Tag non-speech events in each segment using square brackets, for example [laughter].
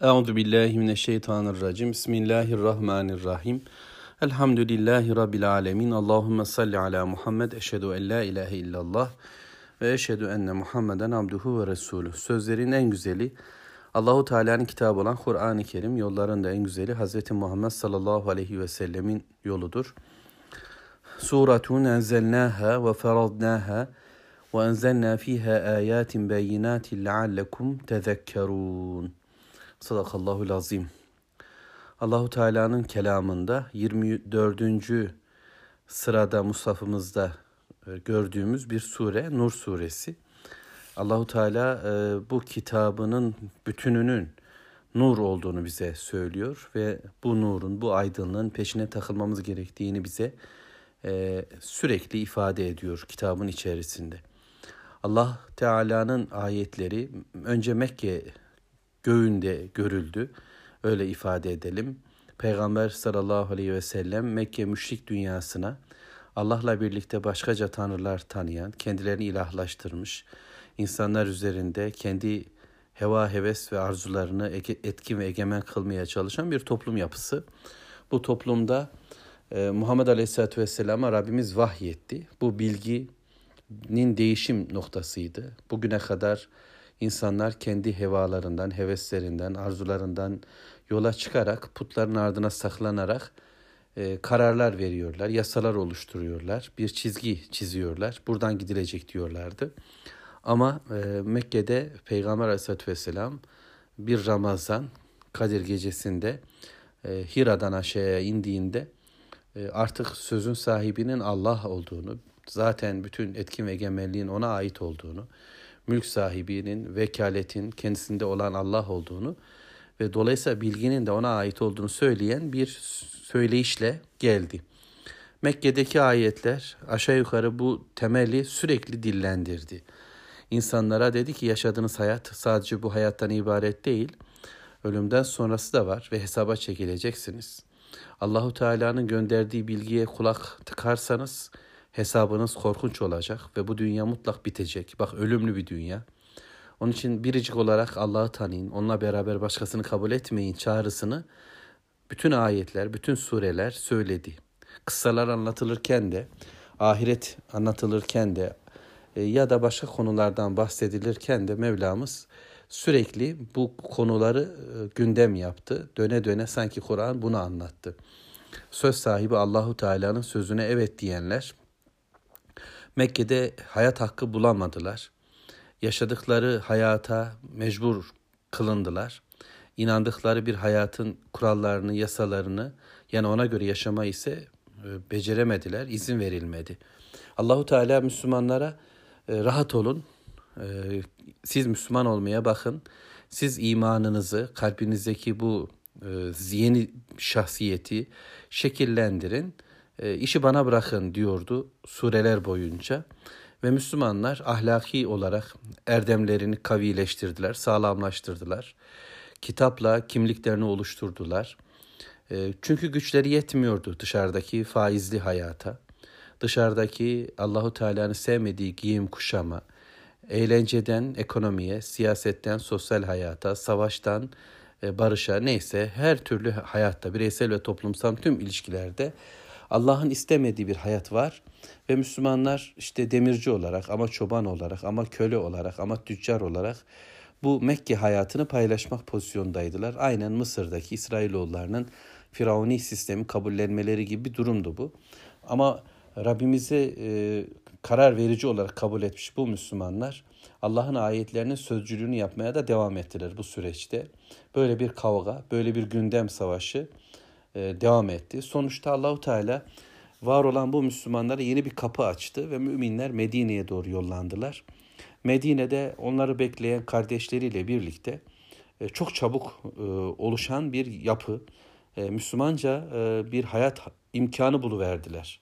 Euzu billahi mineşşeytanirracim. Bismillahirrahmanirrahim. Elhamdülillahi rabbil alamin. Allahumme salli ala Muhammed. Eşhedü en la ilahe illallah ve eşhedü enne Muhammeden abduhu ve resulü. Sözlerin en güzeli Allahu Teala'nın kitabı olan Kur'an-ı Kerim, yolların da en güzeli Hz. Muhammed sallallahu aleyhi ve sellemin yoludur. Suratun enzelnaha ve feradnaha ve enzelna fiha ayatin beyinatin leallekum tezekkerun. Sadakallahu azim. Allahu Teala'nın kelamında 24. sırada Musaf'ımızda e, gördüğümüz bir sure Nur suresi. Allahu Teala e, bu kitabının bütününün nur olduğunu bize söylüyor ve bu nurun, bu aydınlığın peşine takılmamız gerektiğini bize e, sürekli ifade ediyor kitabın içerisinde. Allah Teala'nın ayetleri önce Mekke göğünde görüldü. Öyle ifade edelim. Peygamber sallallahu aleyhi ve sellem Mekke müşrik dünyasına Allah'la birlikte başkaca tanrılar tanıyan, kendilerini ilahlaştırmış, insanlar üzerinde kendi heva, heves ve arzularını etkin ve egemen kılmaya çalışan bir toplum yapısı. Bu toplumda e, Muhammed Aleyhisselatü Vesselam'a Rabbimiz vahyetti. Bu bilginin değişim noktasıydı. Bugüne kadar insanlar kendi hevalarından, heveslerinden, arzularından yola çıkarak putların ardına saklanarak e, kararlar veriyorlar, yasalar oluşturuyorlar, bir çizgi çiziyorlar. Buradan gidilecek diyorlardı. Ama e, Mekke'de Peygamber Aleyhisselatü Vesselam bir Ramazan Kadir gecesinde e, Hira'dan aşağıya indiğinde e, artık sözün sahibinin Allah olduğunu, zaten bütün etkin ve egemenliğin ona ait olduğunu, mülk sahibinin, vekaletin kendisinde olan Allah olduğunu ve dolayısıyla bilginin de ona ait olduğunu söyleyen bir söyleyişle geldi. Mekke'deki ayetler aşağı yukarı bu temeli sürekli dillendirdi. İnsanlara dedi ki yaşadığınız hayat sadece bu hayattan ibaret değil, ölümden sonrası da var ve hesaba çekileceksiniz. Allahu Teala'nın gönderdiği bilgiye kulak tıkarsanız hesabınız korkunç olacak ve bu dünya mutlak bitecek. Bak ölümlü bir dünya. Onun için biricik olarak Allah'ı tanıyın, onunla beraber başkasını kabul etmeyin çağrısını bütün ayetler, bütün sureler söyledi. Kıssalar anlatılırken de, ahiret anlatılırken de e, ya da başka konulardan bahsedilirken de Mevlamız sürekli bu konuları e, gündem yaptı. Döne döne sanki Kur'an bunu anlattı. Söz sahibi Allahu Teala'nın sözüne evet diyenler Mekke'de hayat hakkı bulamadılar. Yaşadıkları hayata mecbur kılındılar. İnandıkları bir hayatın kurallarını, yasalarını yani ona göre yaşama ise e, beceremediler, izin verilmedi. Allahu Teala Müslümanlara e, rahat olun. E, siz Müslüman olmaya bakın. Siz imanınızı, kalbinizdeki bu yeni şahsiyeti şekillendirin işi bana bırakın diyordu sureler boyunca. Ve Müslümanlar ahlaki olarak erdemlerini kavileştirdiler, sağlamlaştırdılar. Kitapla kimliklerini oluşturdular. E, çünkü güçleri yetmiyordu dışarıdaki faizli hayata. Dışarıdaki Allahu Teala'nın sevmediği giyim kuşama, eğlenceden ekonomiye, siyasetten sosyal hayata, savaştan e, barışa neyse her türlü hayatta bireysel ve toplumsal tüm ilişkilerde Allah'ın istemediği bir hayat var ve Müslümanlar işte demirci olarak ama çoban olarak ama köle olarak ama tüccar olarak bu Mekke hayatını paylaşmak pozisyondaydılar. Aynen Mısır'daki İsrailoğullarının Firavuni sistemi kabullenmeleri gibi bir durumdu bu. Ama Rabbimize e, karar verici olarak kabul etmiş bu Müslümanlar Allah'ın ayetlerinin sözcülüğünü yapmaya da devam ettiler bu süreçte. Böyle bir kavga, böyle bir gündem savaşı devam etti. Sonuçta Allahu Teala var olan bu Müslümanlara yeni bir kapı açtı ve müminler Medine'ye doğru yollandılar. Medine'de onları bekleyen kardeşleriyle birlikte e, çok çabuk e, oluşan bir yapı, Müslümanca bir hayat imkanı buluverdiler.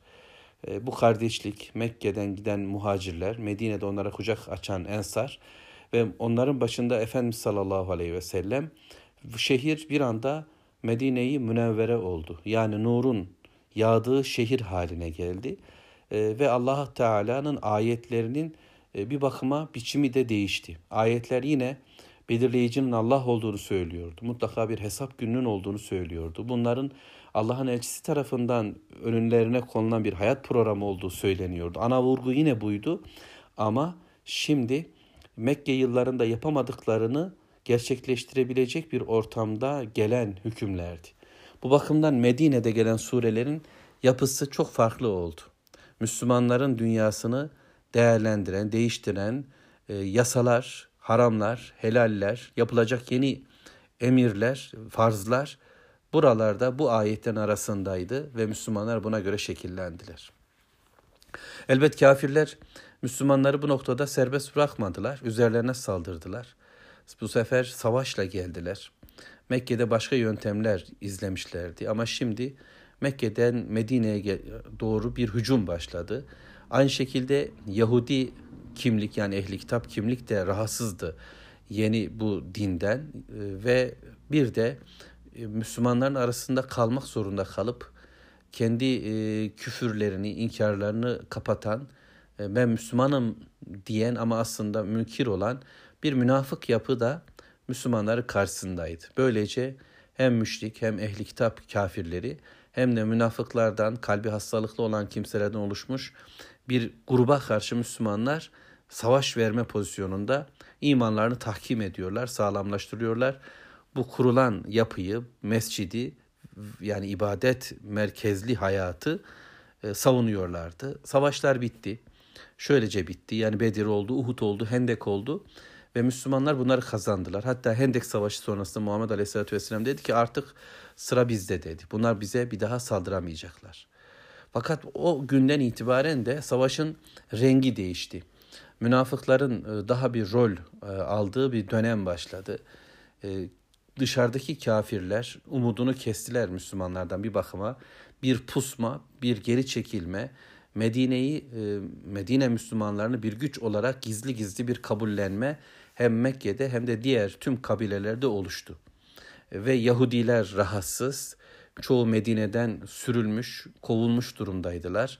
Bu kardeşlik, Mekke'den giden muhacirler, Medine'de onlara kucak açan ensar ve onların başında Efendimiz sallallahu aleyhi ve sellem şehir bir anda Medine-i Münevvere oldu. Yani nurun yağdığı şehir haline geldi. E, ve Allah Teala'nın ayetlerinin e, bir bakıma biçimi de değişti. Ayetler yine belirleyicinin Allah olduğunu söylüyordu. Mutlaka bir hesap gününün olduğunu söylüyordu. Bunların Allah'ın elçisi tarafından önlerine konulan bir hayat programı olduğu söyleniyordu. Ana vurgu yine buydu ama şimdi Mekke yıllarında yapamadıklarını gerçekleştirebilecek bir ortamda gelen hükümlerdi. Bu bakımdan Medine'de gelen surelerin yapısı çok farklı oldu. Müslümanların dünyasını değerlendiren, değiştiren e, yasalar, haramlar, helaller, yapılacak yeni emirler, farzlar buralarda bu ayetlerin arasındaydı ve Müslümanlar buna göre şekillendiler. Elbet kafirler Müslümanları bu noktada serbest bırakmadılar, üzerlerine saldırdılar. Bu sefer savaşla geldiler. Mekke'de başka yöntemler izlemişlerdi ama şimdi Mekke'den Medine'ye doğru bir hücum başladı. Aynı şekilde Yahudi kimlik yani ehli kitap kimlik de rahatsızdı yeni bu dinden e, ve bir de e, Müslümanların arasında kalmak zorunda kalıp kendi e, küfürlerini, inkarlarını kapatan, ben Müslümanım diyen ama aslında münkir olan bir münafık yapı da Müslümanları karşısındaydı. Böylece hem müşrik hem ehli kitap kafirleri hem de münafıklardan, kalbi hastalıklı olan kimselerden oluşmuş bir gruba karşı Müslümanlar savaş verme pozisyonunda imanlarını tahkim ediyorlar, sağlamlaştırıyorlar. Bu kurulan yapıyı, mescidi yani ibadet merkezli hayatı e, savunuyorlardı. Savaşlar bitti. Şöylece bitti. Yani Bedir oldu, Uhud oldu, Hendek oldu. Ve Müslümanlar bunları kazandılar. Hatta Hendek Savaşı sonrasında Muhammed Aleyhisselatü Vesselam dedi ki artık sıra bizde dedi. Bunlar bize bir daha saldıramayacaklar. Fakat o günden itibaren de savaşın rengi değişti. Münafıkların e, daha bir rol e, aldığı bir dönem başladı. E, dışarıdaki kafirler umudunu kestiler Müslümanlardan bir bakıma. Bir pusma, bir geri çekilme, Medine'yi, Medine Müslümanlarını bir güç olarak gizli gizli bir kabullenme hem Mekke'de hem de diğer tüm kabilelerde oluştu. Ve Yahudiler rahatsız, çoğu Medine'den sürülmüş, kovulmuş durumdaydılar.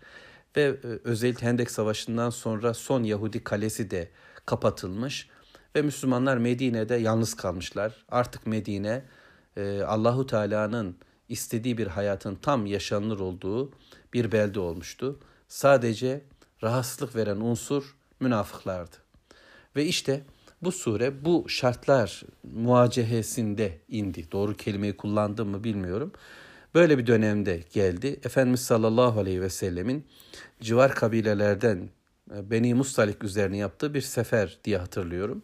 Ve e, özellikle Hendek Savaşı'ndan sonra son Yahudi kalesi de kapatılmış ve Müslümanlar Medine'de yalnız kalmışlar. Artık Medine e, Allahu Teala'nın istediği bir hayatın tam yaşanılır olduğu bir belde olmuştu. Sadece rahatsızlık veren unsur münafıklardı. Ve işte bu sure bu şartlar muacehesinde indi. Doğru kelimeyi kullandım mı bilmiyorum. Böyle bir dönemde geldi. Efendimiz sallallahu aleyhi ve sellemin civar kabilelerden e, Beni Mustalik üzerine yaptığı bir sefer diye hatırlıyorum.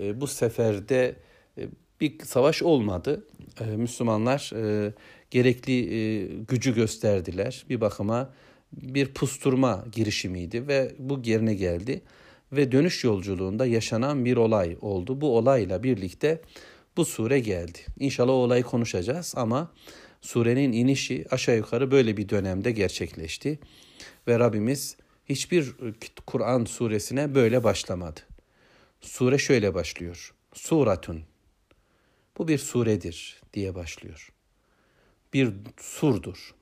E, bu seferde e, bir savaş olmadı. Müslümanlar gerekli gücü gösterdiler. Bir bakıma bir pusturma girişimiydi ve bu yerine geldi. Ve dönüş yolculuğunda yaşanan bir olay oldu. Bu olayla birlikte bu sure geldi. İnşallah o olayı konuşacağız ama surenin inişi aşağı yukarı böyle bir dönemde gerçekleşti. Ve Rabbimiz hiçbir Kur'an suresine böyle başlamadı. Sure şöyle başlıyor. Suratun. Bu bir suredir diye başlıyor. Bir surdur.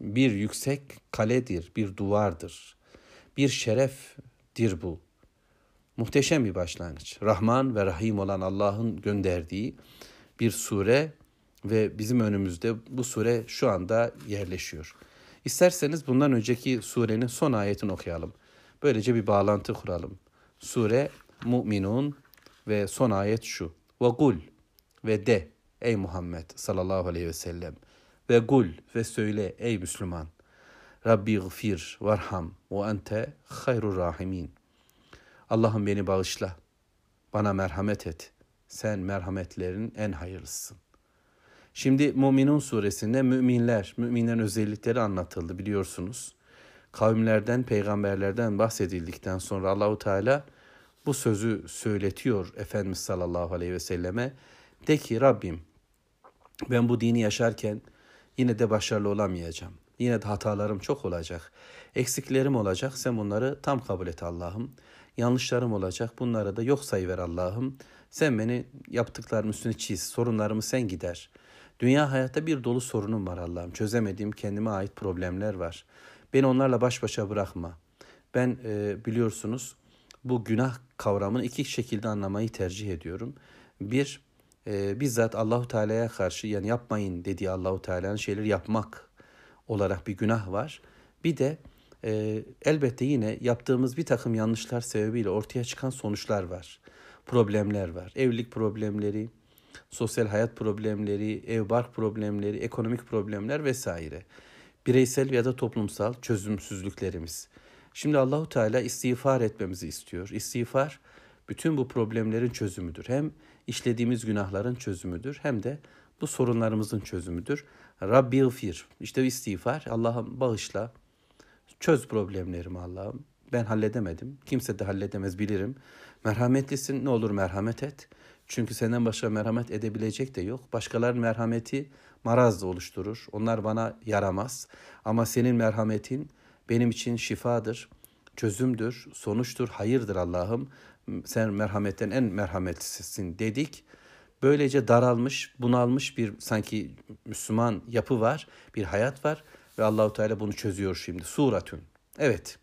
Bir yüksek kaledir, bir duvardır. Bir şereftir bu. Muhteşem bir başlangıç. Rahman ve Rahim olan Allah'ın gönderdiği bir sure ve bizim önümüzde bu sure şu anda yerleşiyor. İsterseniz bundan önceki surenin son ayetini okuyalım. Böylece bir bağlantı kuralım. Sure Mu'minun ve son ayet şu. Ve kul ve de ey Muhammed sallallahu aleyhi ve sellem ve kul ve söyle ey Müslüman. Rabbi gfir varham ve ente hayrur rahimin. Allah'ım beni bağışla. Bana merhamet et. Sen merhametlerin en hayırlısın. Şimdi Muminun suresinde müminler, müminlerin özellikleri anlatıldı biliyorsunuz. Kavimlerden, peygamberlerden bahsedildikten sonra Allahu Teala bu sözü söyletiyor Efendimiz sallallahu aleyhi ve selleme. De ki Rabbim ben bu dini yaşarken yine de başarılı olamayacağım. Yine de hatalarım çok olacak. Eksiklerim olacak. Sen bunları tam kabul et Allah'ım. Yanlışlarım olacak. Bunları da yok sayıver Allah'ım. Sen beni yaptıklarım üstüne çiz. Sorunlarımı sen gider. Dünya hayatta bir dolu sorunum var Allah'ım. Çözemediğim kendime ait problemler var. Beni onlarla baş başa bırakma. Ben e, biliyorsunuz bu günah kavramını iki şekilde anlamayı tercih ediyorum. Bir, e, bizzat Allahu Teala'ya karşı yani yapmayın dediği Allahu Teala'nın şeyleri yapmak olarak bir günah var. Bir de e, elbette yine yaptığımız bir takım yanlışlar sebebiyle ortaya çıkan sonuçlar var. Problemler var. Evlilik problemleri, sosyal hayat problemleri, ev bark problemleri, ekonomik problemler vesaire. Bireysel ya da toplumsal çözümsüzlüklerimiz. Şimdi Allahu Teala istiğfar etmemizi istiyor. İstiğfar bütün bu problemlerin çözümüdür. Hem işlediğimiz günahların çözümüdür hem de bu sorunlarımızın çözümüdür. Rabbi gfir. İşte istiğfar. Allah'ım bağışla. Çöz problemlerimi Allah'ım. Ben halledemedim. Kimse de halledemez bilirim. Merhametlisin ne olur merhamet et. Çünkü senden başka merhamet edebilecek de yok. Başkalarının merhameti maraz da oluşturur. Onlar bana yaramaz. Ama senin merhametin benim için şifadır, çözümdür, sonuçtur, hayırdır Allah'ım. Sen merhametten en merhametlisisin dedik. Böylece daralmış, bunalmış bir sanki Müslüman yapı var, bir hayat var ve Allahu Teala bunu çözüyor şimdi. Suratün. Evet.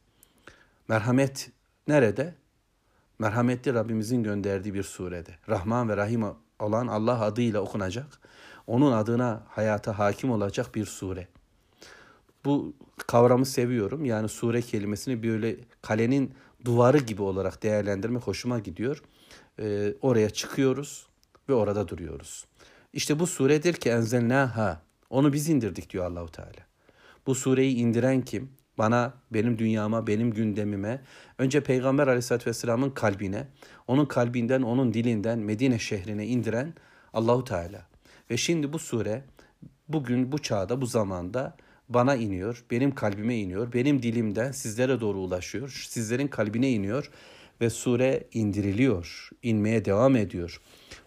Merhamet nerede? Merhametli Rabbimizin gönderdiği bir surede. Rahman ve Rahim olan Allah adıyla okunacak. Onun adına hayata hakim olacak bir sure. Bu kavramı seviyorum. Yani sure kelimesini böyle kalenin duvarı gibi olarak değerlendirmek hoşuma gidiyor. Ee, oraya çıkıyoruz ve orada duruyoruz. İşte bu suredir ki enzelnaha. Onu biz indirdik diyor Allahu Teala. Bu sureyi indiren kim? Bana, benim dünyama, benim gündemime, önce Peygamber Aleyhisselatü Vesselam'ın kalbine, onun kalbinden, onun dilinden Medine şehrine indiren Allahu Teala. Ve şimdi bu sure bugün bu çağda, bu zamanda bana iniyor, benim kalbime iniyor, benim dilimden sizlere doğru ulaşıyor, sizlerin kalbine iniyor ve sure indiriliyor, inmeye devam ediyor.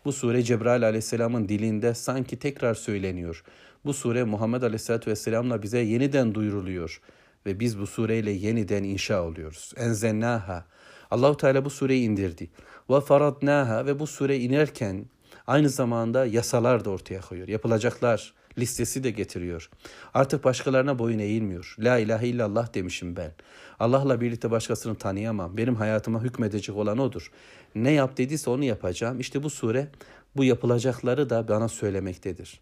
Bu sure Cebrail aleyhisselamın dilinde sanki tekrar söyleniyor. Bu sure Muhammed aleyhisselatü vesselamla bize yeniden duyuruluyor ve biz bu sureyle yeniden inşa oluyoruz. Enzennaha. Allahu Teala bu sureyi indirdi. Ve faradnaha ve bu sure inerken aynı zamanda yasalar da ortaya koyuyor. Yapılacaklar listesi de getiriyor. Artık başkalarına boyun eğilmiyor. La ilahe illallah demişim ben. Allah'la birlikte başkasını tanıyamam. Benim hayatıma hükmedecek olan odur. Ne yap dediyse onu yapacağım. İşte bu sure bu yapılacakları da bana söylemektedir.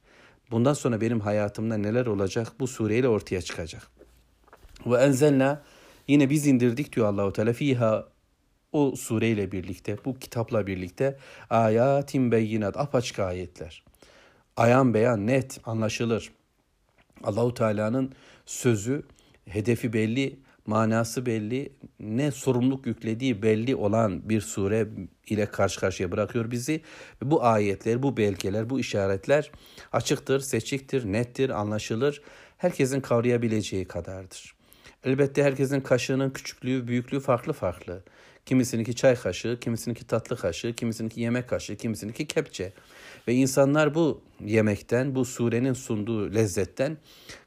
Bundan sonra benim hayatımda neler olacak bu sureyle ortaya çıkacak. Ve enzelna yine biz indirdik diyor Allahu Teala fiha o sureyle birlikte, bu kitapla birlikte ayatin beyinat, apaçık ayetler. Ayan beyan, net, anlaşılır. Allahu Teala'nın sözü, hedefi belli, manası belli, ne sorumluluk yüklediği belli olan bir sure ile karşı karşıya bırakıyor bizi. Bu ayetler, bu belgeler, bu işaretler açıktır, seçiktir, nettir, anlaşılır. Herkesin kavrayabileceği kadardır. Elbette herkesin kaşığının küçüklüğü, büyüklüğü farklı farklı. Kimisininki çay kaşığı, kimisininki tatlı kaşığı, kimisininki yemek kaşığı, kimisininki kepçe. Ve insanlar bu yemekten, bu surenin sunduğu lezzetten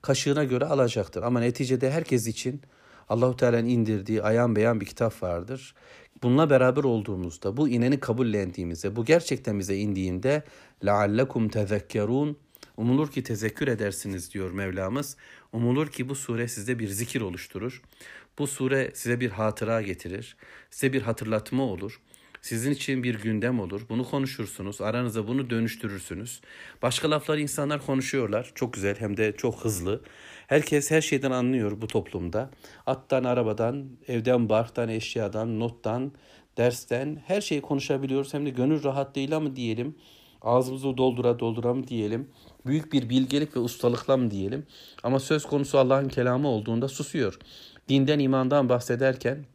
kaşığına göre alacaktır. Ama neticede herkes için Allahu Teala'nın indirdiği ayan beyan bir kitap vardır. Bununla beraber olduğumuzda, bu ineni kabullendiğimizde, bu gerçekten bize indiğinde لَعَلَّكُمْ تَذَكَّرُونَ Umulur ki tezekkür edersiniz diyor Mevlamız. Umulur ki bu sure sizde bir zikir oluşturur. Bu sure size bir hatıra getirir. Size bir hatırlatma olur. Sizin için bir gündem olur. Bunu konuşursunuz. Aranızda bunu dönüştürürsünüz. Başka laflar insanlar konuşuyorlar. Çok güzel hem de çok hızlı. Herkes her şeyden anlıyor bu toplumda. Attan, arabadan, evden, barktan, eşyadan, nottan, dersten her şeyi konuşabiliyoruz. Hem de gönül rahatlığıyla mı diyelim, ağzımızı doldura doldura mı diyelim, büyük bir bilgelik ve ustalıkla mı diyelim. Ama söz konusu Allah'ın kelamı olduğunda susuyor. Dinden, imandan bahsederken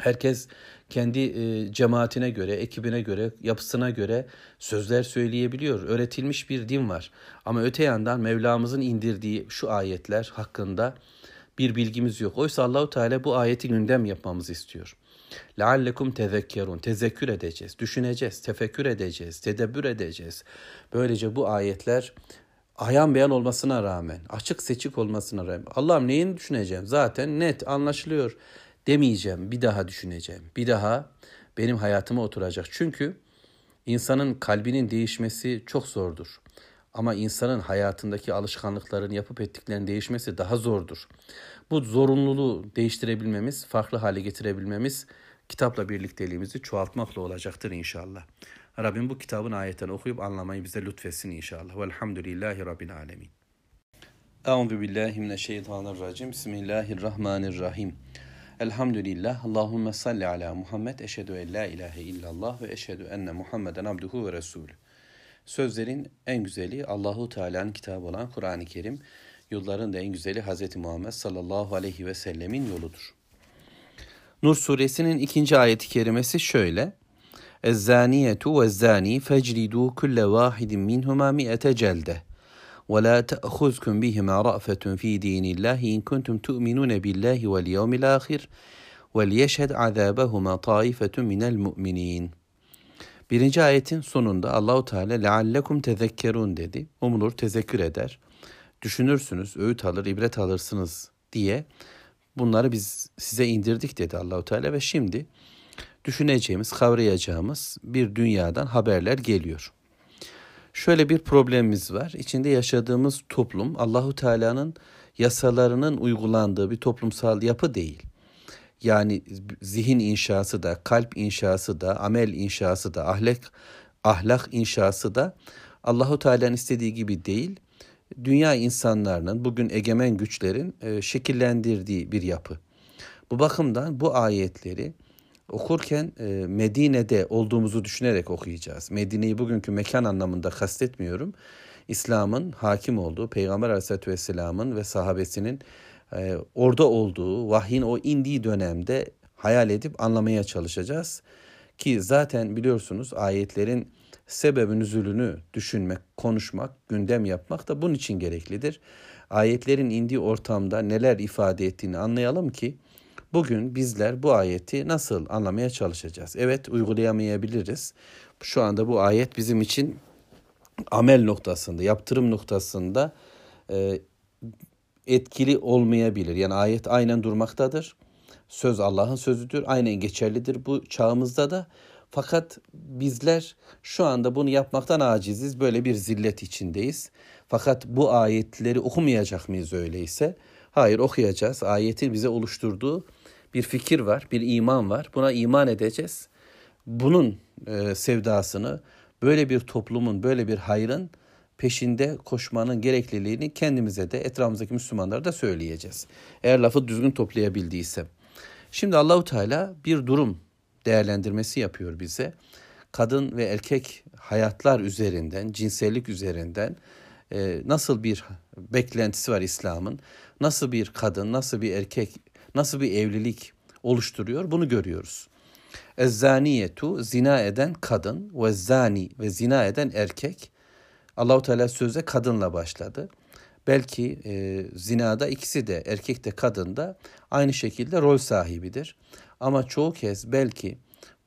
herkes kendi e, cemaatine göre, ekibine göre, yapısına göre sözler söyleyebiliyor. Öğretilmiş bir din var. Ama öte yandan Mevlamızın indirdiği şu ayetler hakkında bir bilgimiz yok. Oysa Allahu Teala bu ayeti gündem yapmamızı istiyor. Leallekum tezekkerun. Tezekkür edeceğiz, düşüneceğiz, tefekkür edeceğiz, tedebbür edeceğiz. Böylece bu ayetler ayan beyan olmasına rağmen, açık seçik olmasına rağmen Allah'ım neyini düşüneceğim? Zaten net anlaşılıyor demeyeceğim. Bir daha düşüneceğim. Bir daha benim hayatıma oturacak. Çünkü insanın kalbinin değişmesi çok zordur. Ama insanın hayatındaki alışkanlıkların yapıp ettiklerinin değişmesi daha zordur. Bu zorunluluğu değiştirebilmemiz, farklı hale getirebilmemiz kitapla birlikteliğimizi çoğaltmakla olacaktır inşallah. Rabbim bu kitabın ayetlerini okuyup anlamayı bize lütfetsin inşallah. Velhamdülillahi Rabbil alemin. Euzu billahi. Bismillahirrahmanirrahim. Elhamdülillah. Allahumme salli ala Muhammed. Eşhedü en la ilahe illallah ve eşhedü enne Muhammeden abduhu ve resulü. Sözlerin en güzeli Allahu Teala'nın kitabı olan Kur'an-ı Kerim. Yolların da en güzeli Hz. Muhammed sallallahu aleyhi ve sellemin yoludur. Nur suresinin ikinci ayeti kerimesi şöyle. Ezzaniyetu ve zani feclidu kulle vahidin minhuma mi'ete celde. ولا تأخذكم بهما رأفة في دين الله إن كنتم تؤمنون بالله واليوم الآخر وليشهد عذابهما طائفة من المؤمنين. Birinci ayetin sonunda Allahu Teala leallekum tezekkerun dedi. Umulur tezekkür eder. Düşünürsünüz, öğüt alır, ibret alırsınız diye bunları biz size indirdik dedi Allahu Teala ve şimdi düşüneceğimiz, kavrayacağımız bir dünyadan haberler geliyor. Şöyle bir problemimiz var. İçinde yaşadığımız toplum Allahu Teala'nın yasalarının uygulandığı bir toplumsal yapı değil. Yani zihin inşası da, kalp inşası da, amel inşası da, ahlak ahlak inşası da Allahu Teala'nın istediği gibi değil. Dünya insanlarının, bugün egemen güçlerin e, şekillendirdiği bir yapı. Bu bakımdan bu ayetleri okurken e, Medine'de olduğumuzu düşünerek okuyacağız. Medine'yi bugünkü mekan anlamında kastetmiyorum. İslam'ın hakim olduğu, Peygamber Aleyhisselatü Vesselam'ın ve sahabesinin e, orada olduğu, vahyin o indiği dönemde hayal edip anlamaya çalışacağız. Ki zaten biliyorsunuz ayetlerin sebebin üzülünü düşünmek, konuşmak, gündem yapmak da bunun için gereklidir. Ayetlerin indiği ortamda neler ifade ettiğini anlayalım ki Bugün bizler bu ayeti nasıl anlamaya çalışacağız? Evet uygulayamayabiliriz. Şu anda bu ayet bizim için amel noktasında, yaptırım noktasında e, etkili olmayabilir. Yani ayet aynen durmaktadır. Söz Allah'ın sözüdür. Aynen geçerlidir bu çağımızda da. Fakat bizler şu anda bunu yapmaktan aciziz. Böyle bir zillet içindeyiz. Fakat bu ayetleri okumayacak mıyız öyleyse? Hayır okuyacağız. Ayetin bize oluşturduğu bir fikir var, bir iman var. Buna iman edeceğiz. Bunun e, sevdasını, böyle bir toplumun, böyle bir hayrın peşinde koşmanın gerekliliğini kendimize de etrafımızdaki Müslümanlara da söyleyeceğiz. Eğer lafı düzgün toplayabildiysem. Şimdi Allahu Teala bir durum değerlendirmesi yapıyor bize. Kadın ve erkek hayatlar üzerinden, cinsellik üzerinden e, nasıl bir beklentisi var İslam'ın? Nasıl bir kadın, nasıl bir erkek nasıl bir evlilik oluşturuyor bunu görüyoruz. Ezzaniyetu zina eden kadın ve zani ve zina eden erkek. Allahu Teala sözde kadınla başladı. Belki e, zinada ikisi de erkek de kadın da aynı şekilde rol sahibidir. Ama çoğu kez belki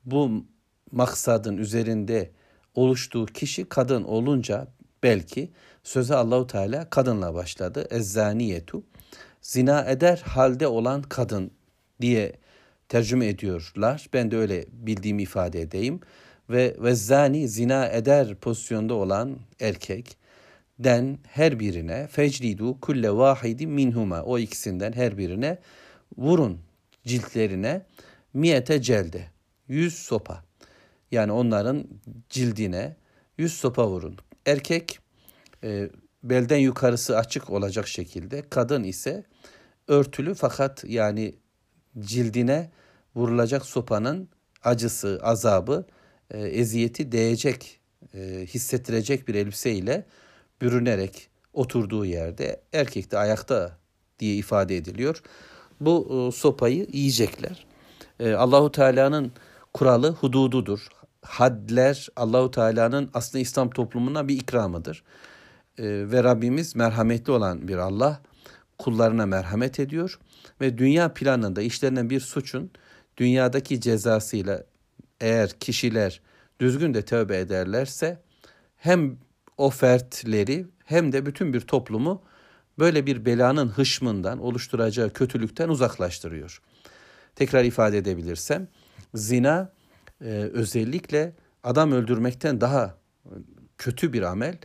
bu maksadın üzerinde oluştuğu kişi kadın olunca belki söze Allahu Teala kadınla başladı. Ezzaniyetu zina eder halde olan kadın diye tercüme ediyorlar. Ben de öyle bildiğimi ifade edeyim. Ve ve zani zina eder pozisyonda olan erkek den her birine feclidu kulle vahidi minhuma o ikisinden her birine vurun ciltlerine miyete celde yüz sopa yani onların cildine yüz sopa vurun. Erkek e, belden yukarısı açık olacak şekilde. Kadın ise örtülü fakat yani cildine vurulacak sopanın acısı, azabı, e, eziyeti değecek, e, hissettirecek bir elbiseyle bürünerek oturduğu yerde erkek de ayakta diye ifade ediliyor. Bu e, sopayı yiyecekler. E, Allahu Teala'nın kuralı hudududur. Hadler Allahu Teala'nın aslında İslam toplumuna bir ikramıdır. Ee, ve Rabbimiz merhametli olan bir Allah kullarına merhamet ediyor ve dünya planında işlenen bir suçun dünyadaki cezasıyla eğer kişiler düzgün de tövbe ederlerse hem o fertleri hem de bütün bir toplumu böyle bir belanın hışmından oluşturacağı kötülükten uzaklaştırıyor. Tekrar ifade edebilirsem zina e, özellikle adam öldürmekten daha kötü bir amel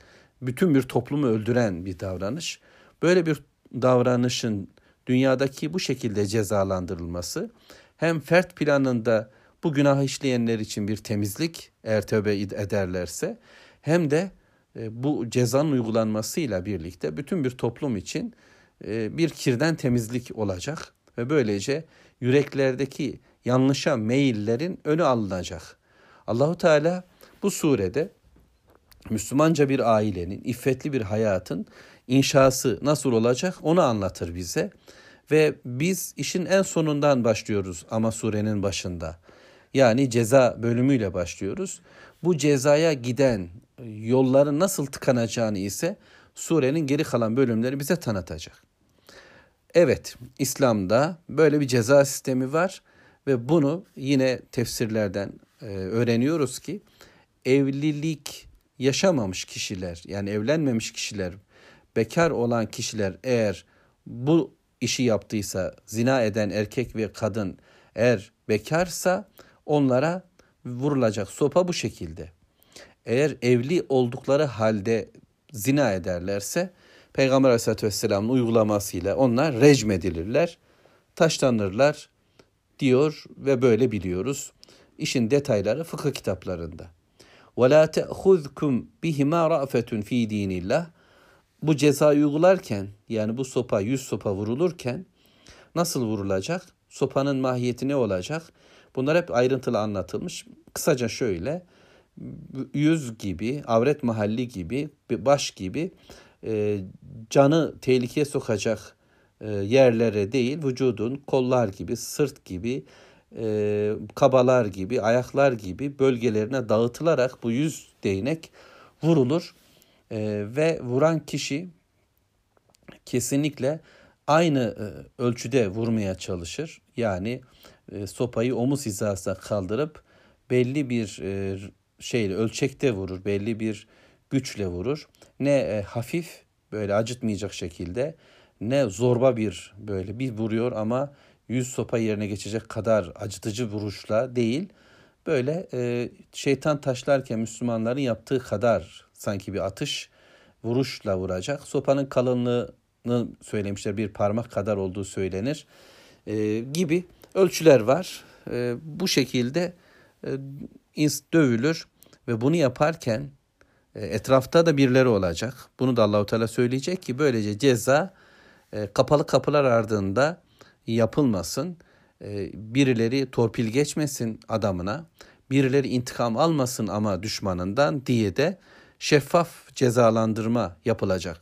bütün bir toplumu öldüren bir davranış. Böyle bir davranışın dünyadaki bu şekilde cezalandırılması hem fert planında bu günah işleyenler için bir temizlik eğer tövbe ederlerse hem de e, bu cezanın uygulanmasıyla birlikte bütün bir toplum için e, bir kirden temizlik olacak ve böylece yüreklerdeki yanlışa meyillerin önü alınacak. Allahu Teala bu surede Müslümanca bir ailenin, iffetli bir hayatın inşası nasıl olacak onu anlatır bize. Ve biz işin en sonundan başlıyoruz ama surenin başında. Yani ceza bölümüyle başlıyoruz. Bu cezaya giden yolların nasıl tıkanacağını ise surenin geri kalan bölümleri bize tanıtacak. Evet, İslam'da böyle bir ceza sistemi var ve bunu yine tefsirlerden e, öğreniyoruz ki evlilik yaşamamış kişiler yani evlenmemiş kişiler, bekar olan kişiler eğer bu işi yaptıysa zina eden erkek ve kadın eğer bekarsa onlara vurulacak sopa bu şekilde. Eğer evli oldukları halde zina ederlerse Peygamber Aleyhisselatü Vesselam'ın uygulamasıyla onlar rejim edilirler, taşlanırlar diyor ve böyle biliyoruz. İşin detayları fıkıh kitaplarında. Ve la te'huzkum bihima ra'fetun fi dinillah. Bu ceza uygularken yani bu sopa yüz sopa vurulurken nasıl vurulacak? Sopanın mahiyeti ne olacak? Bunlar hep ayrıntılı anlatılmış. Kısaca şöyle yüz gibi, avret mahalli gibi, baş gibi e, canı tehlikeye sokacak e, yerlere değil vücudun kollar gibi, sırt gibi, e, kabalar gibi, ayaklar gibi bölgelerine dağıtılarak bu yüz değnek vurulur e, ve vuran kişi kesinlikle aynı e, ölçüde vurmaya çalışır. Yani e, sopayı omuz hizasına kaldırıp belli bir e, şeyle ölçekte vurur, belli bir güçle vurur. Ne e, hafif böyle acıtmayacak şekilde ne zorba bir böyle bir vuruyor ama yüz sopa yerine geçecek kadar acıtıcı vuruşla değil. Böyle e, şeytan taşlarken Müslümanların yaptığı kadar sanki bir atış vuruşla vuracak. Sopanın kalınlığını söylemişler bir parmak kadar olduğu söylenir e, gibi ölçüler var. E, bu şekilde e, dövülür ve bunu yaparken e, etrafta da birileri olacak. Bunu da Allahu Teala söyleyecek ki böylece ceza e, kapalı kapılar ardında yapılmasın. E, birileri torpil geçmesin adamına. Birileri intikam almasın ama düşmanından diye de şeffaf cezalandırma yapılacak.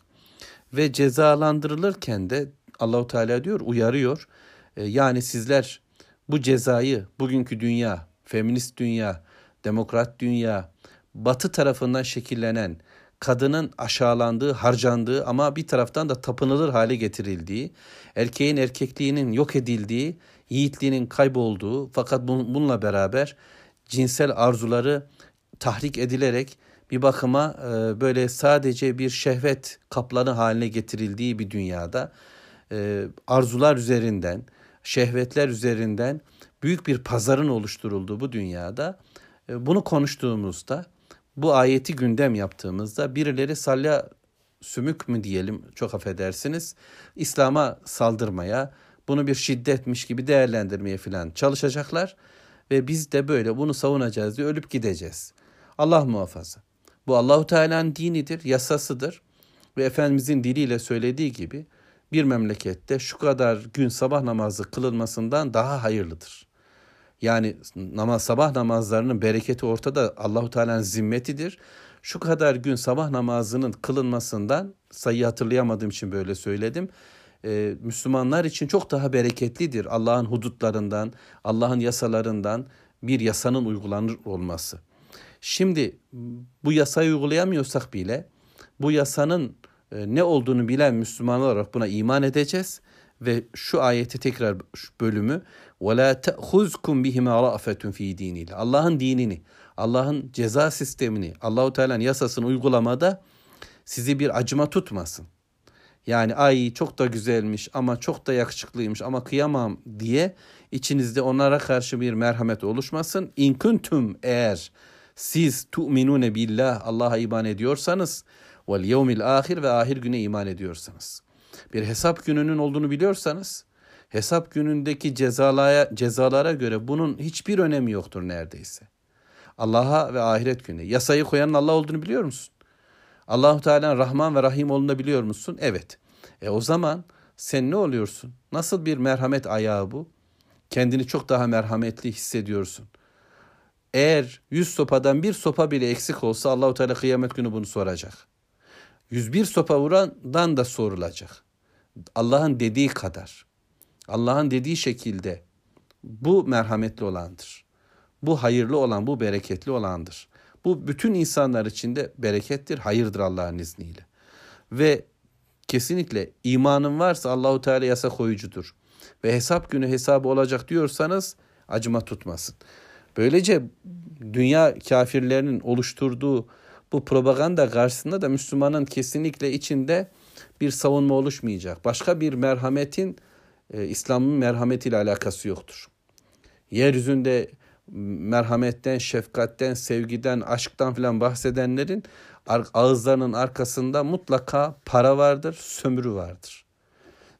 Ve cezalandırılırken de Allahu Teala diyor uyarıyor. Yani sizler bu cezayı bugünkü dünya, feminist dünya, demokrat dünya, batı tarafından şekillenen kadının aşağılandığı, harcandığı ama bir taraftan da tapınılır hale getirildiği, erkeğin erkekliğinin yok edildiği, yiğitliğinin kaybolduğu fakat bununla beraber cinsel arzuları tahrik edilerek bir bakıma e, böyle sadece bir şehvet kaplanı haline getirildiği bir dünyada e, arzular üzerinden, şehvetler üzerinden büyük bir pazarın oluşturulduğu bu dünyada e, bunu konuştuğumuzda bu ayeti gündem yaptığımızda birileri salya sümük mü diyelim çok affedersiniz İslam'a saldırmaya bunu bir şiddetmiş gibi değerlendirmeye falan çalışacaklar ve biz de böyle bunu savunacağız diye ölüp gideceğiz. Allah muhafaza. Bu Allahu Teala'nın dinidir, yasasıdır ve Efendimizin diliyle söylediği gibi bir memlekette şu kadar gün sabah namazı kılınmasından daha hayırlıdır. Yani namaz sabah namazlarının bereketi ortada Allahu Teala'nın zimmetidir Şu kadar gün sabah namazının kılınmasından sayı hatırlayamadığım için böyle söyledim. Ee, Müslümanlar için çok daha bereketlidir Allah'ın hudutlarından, Allah'ın yasalarından bir yasanın uygulanır olması. Şimdi bu yasayı uygulayamıyorsak bile bu yasanın e, ne olduğunu bilen Müslümanlar olarak buna iman edeceğiz ve şu ayeti tekrar şu bölümü وَلَا تَأْخُذْكُمْ بِهِمَا رَأْفَةٌ ف۪ي دِينِ Allah'ın dinini, Allah'ın ceza sistemini, Allahu Teala'nın yasasını uygulamada sizi bir acıma tutmasın. Yani ay çok da güzelmiş ama çok da yakışıklıymış ama kıyamam diye içinizde onlara karşı bir merhamet oluşmasın. İn kuntum eğer siz tu'minune billah Allah'a iman ediyorsanız vel yevmil ahir ve ahir güne iman ediyorsanız bir hesap gününün olduğunu biliyorsanız Hesap günündeki cezalara, cezalara göre bunun hiçbir önemi yoktur neredeyse. Allah'a ve ahiret günü. Yasayı koyanın Allah olduğunu biliyor musun? Allahu Teala Rahman ve Rahim olduğunu biliyor musun? Evet. E o zaman sen ne oluyorsun? Nasıl bir merhamet ayağı bu? Kendini çok daha merhametli hissediyorsun. Eğer yüz sopadan bir sopa bile eksik olsa Allahu Teala kıyamet günü bunu soracak. 101 sopa vurandan da sorulacak. Allah'ın dediği kadar. Allah'ın dediği şekilde bu merhametli olandır. Bu hayırlı olan, bu bereketli olandır. Bu bütün insanlar için de berekettir, hayırdır Allah'ın izniyle. Ve kesinlikle imanın varsa Allahu Teala yasa koyucudur. Ve hesap günü hesabı olacak diyorsanız acıma tutmasın. Böylece dünya kafirlerinin oluşturduğu bu propaganda karşısında da Müslümanın kesinlikle içinde bir savunma oluşmayacak. Başka bir merhametin e, İslam'ın merhametiyle alakası yoktur. Yeryüzünde merhametten, şefkatten, sevgiden, aşktan filan bahsedenlerin ağızlarının arkasında mutlaka para vardır, sömürü vardır.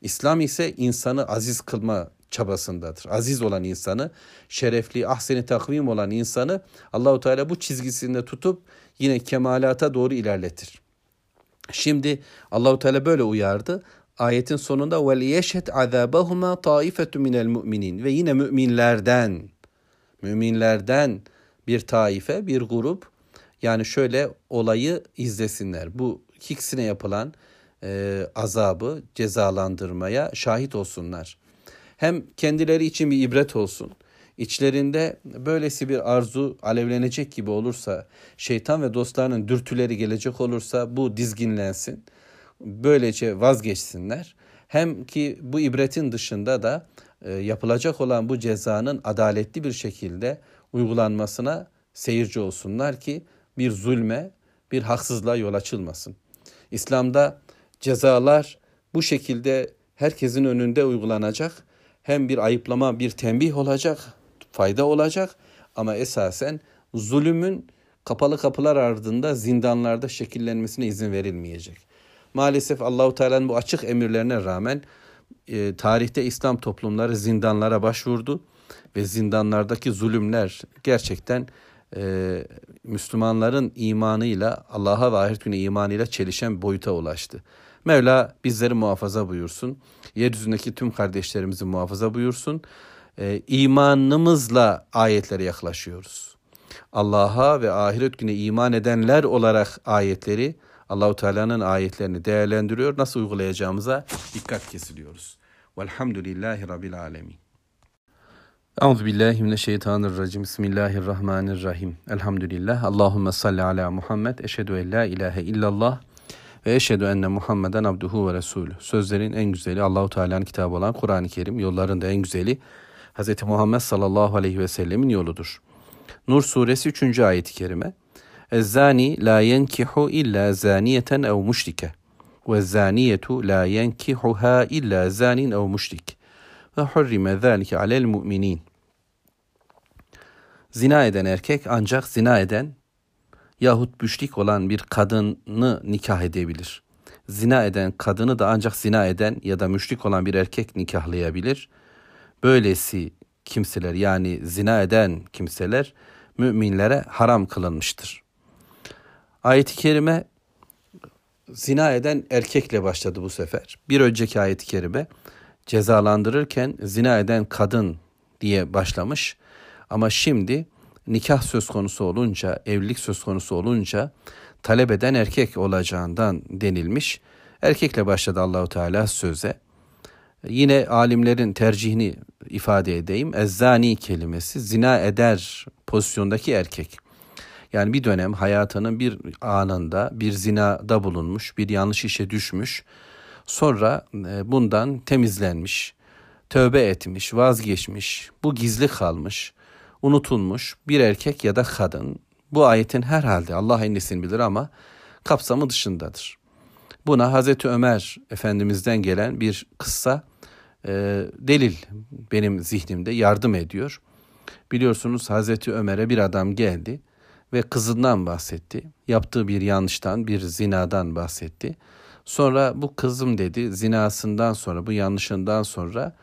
İslam ise insanı aziz kılma çabasındadır. Aziz olan insanı, şerefli, ahseni takvim olan insanı Allahu Teala bu çizgisinde tutup yine kemalata doğru ilerletir. Şimdi Allahu Teala böyle uyardı. Ayetin sonunda ve liyeşhed azabahuma taifetu minel mu'minin ve yine müminlerden müminlerden bir taife, bir grup yani şöyle olayı izlesinler. Bu ikisine yapılan e, azabı, cezalandırmaya şahit olsunlar. Hem kendileri için bir ibret olsun. İçlerinde böylesi bir arzu alevlenecek gibi olursa, şeytan ve dostlarının dürtüleri gelecek olursa bu dizginlensin. Böylece vazgeçsinler. Hem ki bu ibretin dışında da yapılacak olan bu cezanın adaletli bir şekilde uygulanmasına seyirci olsunlar ki bir zulme, bir haksızlığa yol açılmasın. İslam'da cezalar bu şekilde herkesin önünde uygulanacak. Hem bir ayıplama, bir tembih olacak, fayda olacak ama esasen zulümün kapalı kapılar ardında zindanlarda şekillenmesine izin verilmeyecek. Maalesef Allahu Teala'nın bu açık emirlerine rağmen e, tarihte İslam toplumları zindanlara başvurdu ve zindanlardaki zulümler gerçekten e, Müslümanların imanıyla Allah'a ve ahiret günü imanıyla çelişen boyuta ulaştı. Mevla bizleri muhafaza buyursun. Yeryüzündeki tüm kardeşlerimizi muhafaza buyursun. E, imanımızla ayetlere yaklaşıyoruz. Allah'a ve ahiret günü iman edenler olarak ayetleri Allahu Teala'nın ayetlerini değerlendiriyor. Nasıl uygulayacağımıza dikkat kesiliyoruz. Velhamdülillahi Rabbil Alemin. Euzu billahi mineşşeytanirracim. Bismillahirrahmanirrahim. Elhamdülillah. Allahumme salli ala Muhammed. Eşhedü en la ilahe illallah ve eşhedü enne Muhammeden abduhu ve resulü. Sözlerin en güzeli Allahu Teala'nın kitabı olan Kur'an-ı Kerim. Yolların da en güzeli Hz. Muhammed sallallahu aleyhi ve sellemin yoludur. Nur suresi 3. ayeti kerime. Zani la yenkihu illa zaniyeten ev müşrike. Ve zaniyetu la yenkihuha illa zanin ev müşrik. Ve hurrime zâlike alel mu'minin. Zina eden erkek ancak zina eden yahut müşrik olan bir kadını nikah edebilir. Zina eden kadını da ancak zina eden ya da müşrik olan bir erkek nikahlayabilir. Böylesi kimseler yani zina eden kimseler müminlere haram kılınmıştır. Ayet-i kerime zina eden erkekle başladı bu sefer. Bir önceki ayet-i kerime cezalandırırken zina eden kadın diye başlamış. Ama şimdi nikah söz konusu olunca, evlilik söz konusu olunca talep eden erkek olacağından denilmiş. Erkekle başladı Allahu Teala söze. Yine alimlerin tercihini ifade edeyim. Ezzani kelimesi zina eder pozisyondaki erkek. Yani bir dönem hayatının bir anında bir zinada bulunmuş, bir yanlış işe düşmüş. Sonra e, bundan temizlenmiş, tövbe etmiş, vazgeçmiş, bu gizli kalmış, unutulmuş bir erkek ya da kadın. Bu ayetin herhalde Allah en bilir ama kapsamı dışındadır. Buna Hazreti Ömer Efendimiz'den gelen bir kıssa e, delil benim zihnimde yardım ediyor. Biliyorsunuz Hazreti Ömer'e bir adam geldi ve kızından bahsetti. Yaptığı bir yanlıştan, bir zinadan bahsetti. Sonra bu kızım dedi zinasından sonra, bu yanlışından sonra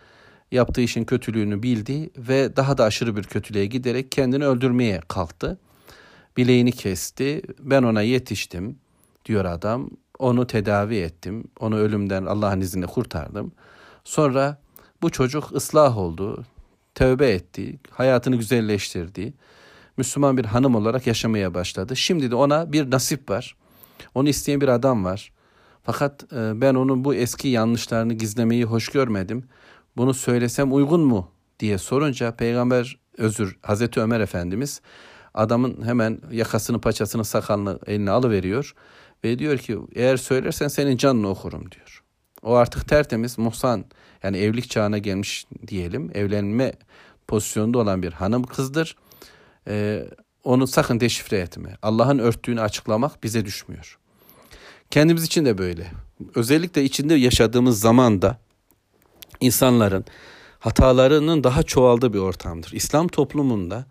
yaptığı işin kötülüğünü bildi ve daha da aşırı bir kötülüğe giderek kendini öldürmeye kalktı. Bileğini kesti. Ben ona yetiştim diyor adam. Onu tedavi ettim. Onu ölümden Allah'ın izniyle kurtardım. Sonra bu çocuk ıslah oldu. Tövbe etti. Hayatını güzelleştirdi. Müslüman bir hanım olarak yaşamaya başladı. Şimdi de ona bir nasip var. Onu isteyen bir adam var. Fakat e, ben onun bu eski yanlışlarını gizlemeyi hoş görmedim. Bunu söylesem uygun mu diye sorunca peygamber özür Hazreti Ömer Efendimiz adamın hemen yakasını paçasını sakalını eline alıveriyor ve diyor ki eğer söylersen senin canını okurum diyor. O artık tertemiz muhsan yani evlilik çağına gelmiş diyelim evlenme pozisyonunda olan bir hanım kızdır. Ee, onu sakın deşifre etme. Allah'ın örttüğünü açıklamak bize düşmüyor. Kendimiz için de böyle. Özellikle içinde yaşadığımız zamanda insanların hatalarının daha çoğaldığı bir ortamdır. İslam toplumunda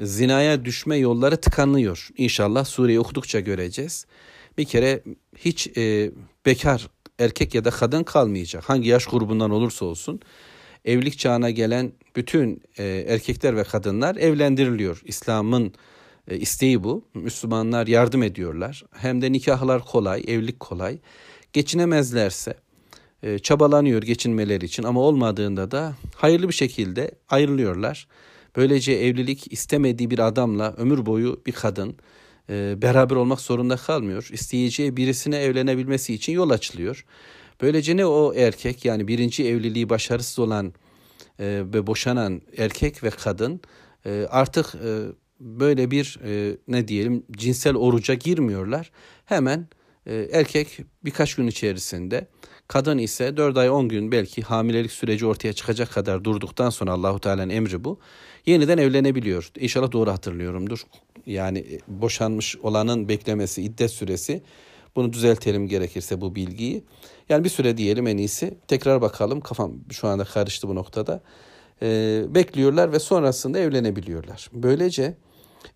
zinaya düşme yolları tıkanıyor. İnşallah sureyi okudukça göreceğiz. Bir kere hiç e, bekar erkek ya da kadın kalmayacak. Hangi yaş grubundan olursa olsun evlilik çağına gelen bütün e, erkekler ve kadınlar evlendiriliyor. İslam'ın e, isteği bu. Müslümanlar yardım ediyorlar. Hem de nikahlar kolay, evlilik kolay. Geçinemezlerse e, çabalanıyor geçinmeleri için ama olmadığında da hayırlı bir şekilde ayrılıyorlar. Böylece evlilik istemediği bir adamla ömür boyu bir kadın e, beraber olmak zorunda kalmıyor. İsteyeceği birisine evlenebilmesi için yol açılıyor. Böylece ne o erkek yani birinci evliliği başarısız olan e, ve boşanan erkek ve kadın e, artık e, böyle bir ne diyelim cinsel oruca girmiyorlar. Hemen erkek birkaç gün içerisinde kadın ise 4 ay 10 gün belki hamilelik süreci ortaya çıkacak kadar durduktan sonra Allahu Teala'nın emri bu. Yeniden evlenebiliyor. İnşallah doğru hatırlıyorumdur. Yani boşanmış olanın beklemesi iddet süresi bunu düzeltelim gerekirse bu bilgiyi. Yani bir süre diyelim en iyisi. Tekrar bakalım. Kafam şu anda karıştı bu noktada. Ee, bekliyorlar ve sonrasında evlenebiliyorlar. Böylece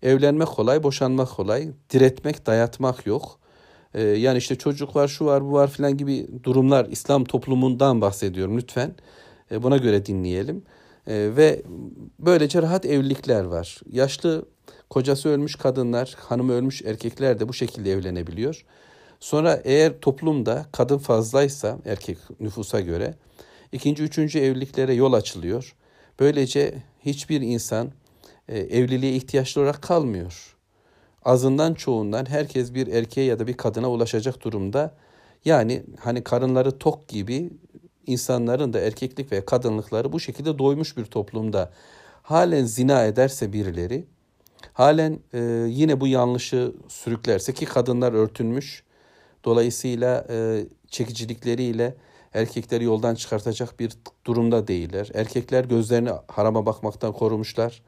evlenmek kolay, boşanmak kolay. Diretmek, dayatmak yok. Ee, yani işte çocuk var, şu var, bu var filan gibi durumlar İslam toplumundan bahsediyorum lütfen. Ee, buna göre dinleyelim. Ee, ve böylece rahat evlilikler var. Yaşlı kocası ölmüş kadınlar, hanımı ölmüş erkekler de bu şekilde evlenebiliyor. Sonra eğer toplumda kadın fazlaysa erkek nüfusa göre ikinci, üçüncü evliliklere yol açılıyor. Böylece hiçbir insan e, evliliğe ihtiyaçlı olarak kalmıyor. Azından çoğundan herkes bir erkeğe ya da bir kadına ulaşacak durumda. Yani hani karınları tok gibi insanların da erkeklik ve kadınlıkları bu şekilde doymuş bir toplumda halen zina ederse birileri, halen e, yine bu yanlışı sürüklerse ki kadınlar örtünmüş, dolayısıyla e, çekicilikleriyle erkekleri yoldan çıkartacak bir durumda değiller. Erkekler gözlerini harama bakmaktan korumuşlar,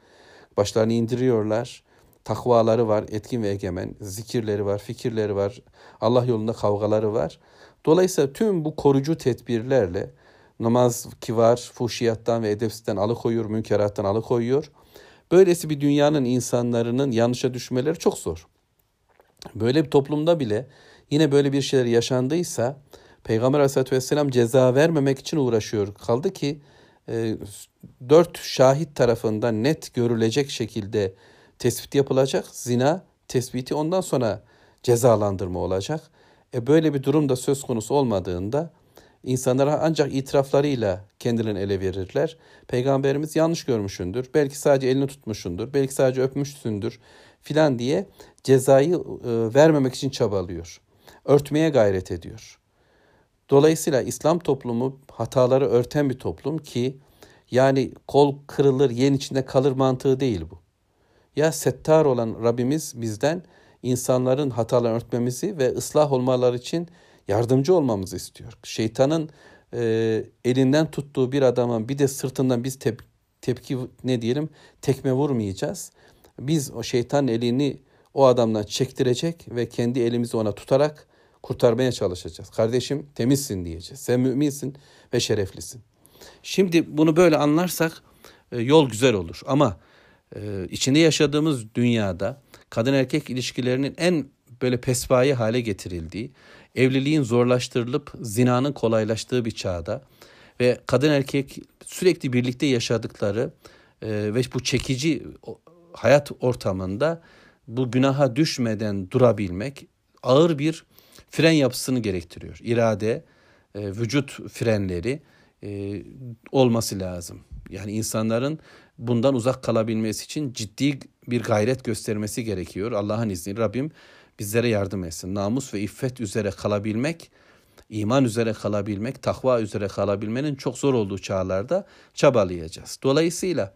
başlarını indiriyorlar, takvaları var, etkin ve egemen, zikirleri var, fikirleri var, Allah yolunda kavgaları var. Dolayısıyla tüm bu korucu tedbirlerle namaz ki var fuhşiyattan ve edepsizden alıkoyuyor, münkerattan alıkoyuyor. Böylesi bir dünyanın insanların yanlışa düşmeleri çok zor. Böyle bir toplumda bile yine böyle bir şeyler yaşandıysa Peygamber Aleyhisselatü Vesselam ceza vermemek için uğraşıyor. Kaldı ki e, dört şahit tarafından net görülecek şekilde tespit yapılacak. Zina tespiti ondan sonra cezalandırma olacak. E böyle bir durum da söz konusu olmadığında insanlara ancak itiraflarıyla kendilerini ele verirler. Peygamberimiz yanlış görmüşündür. Belki sadece elini tutmuşundur. Belki sadece öpmüşsündür filan diye cezayı e, vermemek için çabalıyor. Örtmeye gayret ediyor. Dolayısıyla İslam toplumu hataları örten bir toplum ki yani kol kırılır yen içinde kalır mantığı değil bu. Ya settar olan Rabbimiz bizden insanların hatalarını örtmemizi ve ıslah olmaları için yardımcı olmamızı istiyor. Şeytanın e, elinden tuttuğu bir adamın bir de sırtından biz tep tepki ne diyelim tekme vurmayacağız. Biz o şeytan elini o adamdan çektirecek ve kendi elimizi ona tutarak kurtarmaya çalışacağız. Kardeşim temizsin diyeceğiz. Sen müminsin ve şereflisin. Şimdi bunu böyle anlarsak e, yol güzel olur ama e, içinde yaşadığımız dünyada kadın erkek ilişkilerinin en böyle pespayi hale getirildiği, evliliğin zorlaştırılıp zinanın kolaylaştığı bir çağda Ve kadın erkek sürekli birlikte yaşadıkları e, ve bu çekici hayat ortamında bu günaha düşmeden durabilmek ağır bir fren yapısını gerektiriyor. İrade, e, vücut frenleri e, olması lazım. Yani insanların bundan uzak kalabilmesi için ciddi bir gayret göstermesi gerekiyor. Allah'ın izniyle Rabbim bizlere yardım etsin. Namus ve iffet üzere kalabilmek, iman üzere kalabilmek, takva üzere kalabilmenin çok zor olduğu çağlarda çabalayacağız. Dolayısıyla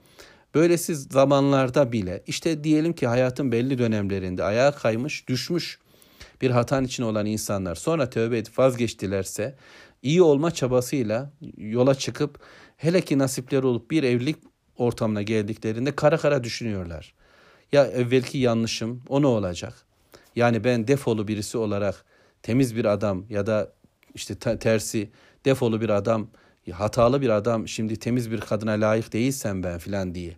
böylesi zamanlarda bile işte diyelim ki hayatın belli dönemlerinde ayağa kaymış, düşmüş bir hatan için olan insanlar sonra tövbe edip vazgeçtilerse iyi olma çabasıyla yola çıkıp hele ki nasipleri olup bir evlilik ortamına geldiklerinde kara kara düşünüyorlar. Ya evvelki yanlışım o ne olacak? Yani ben defolu birisi olarak temiz bir adam ya da işte tersi defolu bir adam, hatalı bir adam şimdi temiz bir kadına layık değilsem ben filan diye.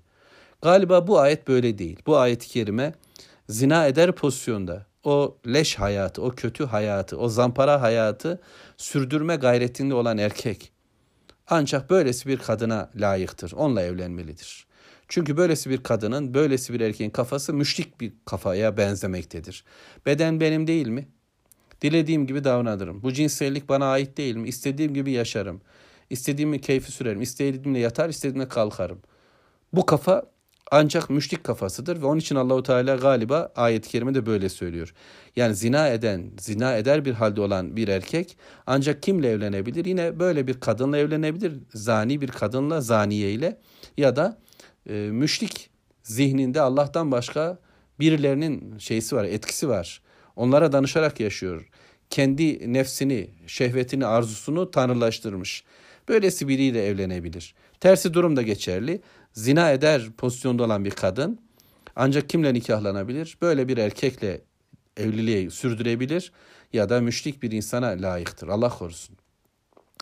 Galiba bu ayet böyle değil. Bu ayet-i kerime zina eder pozisyonda o leş hayatı, o kötü hayatı, o zampara hayatı sürdürme gayretinde olan erkek ancak böylesi bir kadına layıktır. Onunla evlenmelidir. Çünkü böylesi bir kadının, böylesi bir erkeğin kafası müşrik bir kafaya benzemektedir. Beden benim değil mi? Dilediğim gibi davranırım. Bu cinsellik bana ait değil mi? İstediğim gibi yaşarım. İstediğimi keyfi sürerim. İstediğimle yatar, istediğimle kalkarım. Bu kafa ancak müşrik kafasıdır ve onun için Allahu Teala galiba ayet-i kerimede böyle söylüyor. Yani zina eden, zina eder bir halde olan bir erkek ancak kimle evlenebilir? Yine böyle bir kadınla evlenebilir. Zani bir kadınla, zaniye ile ya da e, müşrik zihninde Allah'tan başka birilerinin şeysi var, etkisi var. Onlara danışarak yaşıyor. Kendi nefsini, şehvetini, arzusunu tanrılaştırmış. Böylesi biriyle evlenebilir. Tersi durum da geçerli zina eder pozisyonda olan bir kadın ancak kimle nikahlanabilir? Böyle bir erkekle evliliği sürdürebilir ya da müşrik bir insana layıktır. Allah korusun.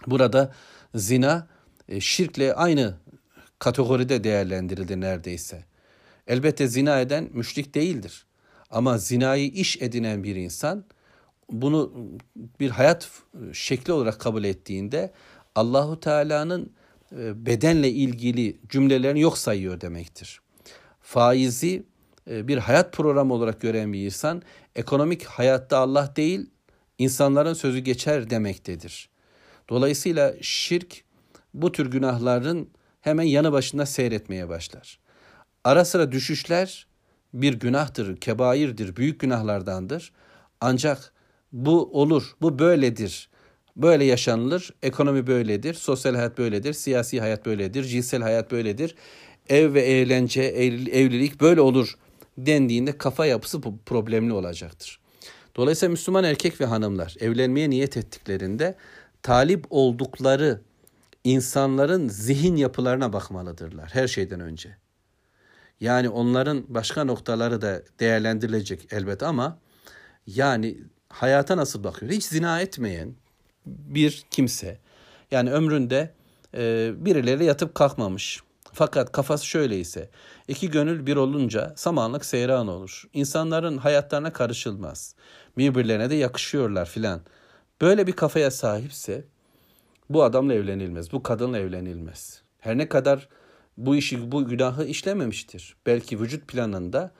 Burada zina e, şirkle aynı kategoride değerlendirildi neredeyse. Elbette zina eden müşrik değildir. Ama zinayı iş edinen bir insan bunu bir hayat şekli olarak kabul ettiğinde Allahu Teala'nın bedenle ilgili cümlelerini yok sayıyor demektir. Faizi e, bir hayat programı olarak gören bir insan ekonomik hayatta Allah değil insanların sözü geçer demektedir. Dolayısıyla şirk bu tür günahların hemen yanı başında seyretmeye başlar. Ara sıra düşüşler bir günahtır, kebairdir, büyük günahlardandır. Ancak bu olur, bu böyledir Böyle yaşanılır. Ekonomi böyledir. Sosyal hayat böyledir. Siyasi hayat böyledir. Cinsel hayat böyledir. Ev ve eğlence, evlilik böyle olur dendiğinde kafa yapısı problemli olacaktır. Dolayısıyla Müslüman erkek ve hanımlar evlenmeye niyet ettiklerinde talip oldukları insanların zihin yapılarına bakmalıdırlar her şeyden önce. Yani onların başka noktaları da değerlendirilecek elbet ama yani hayata nasıl bakıyor? Hiç zina etmeyen, bir kimse yani ömründe e, birileri yatıp kalkmamış. Fakat kafası şöyle ise iki gönül bir olunca samanlık seyran olur. İnsanların hayatlarına karışılmaz. Birbirlerine de yakışıyorlar filan. Böyle bir kafaya sahipse bu adamla evlenilmez. Bu kadınla evlenilmez. Her ne kadar bu işi, bu günahı işlememiştir. Belki vücut planında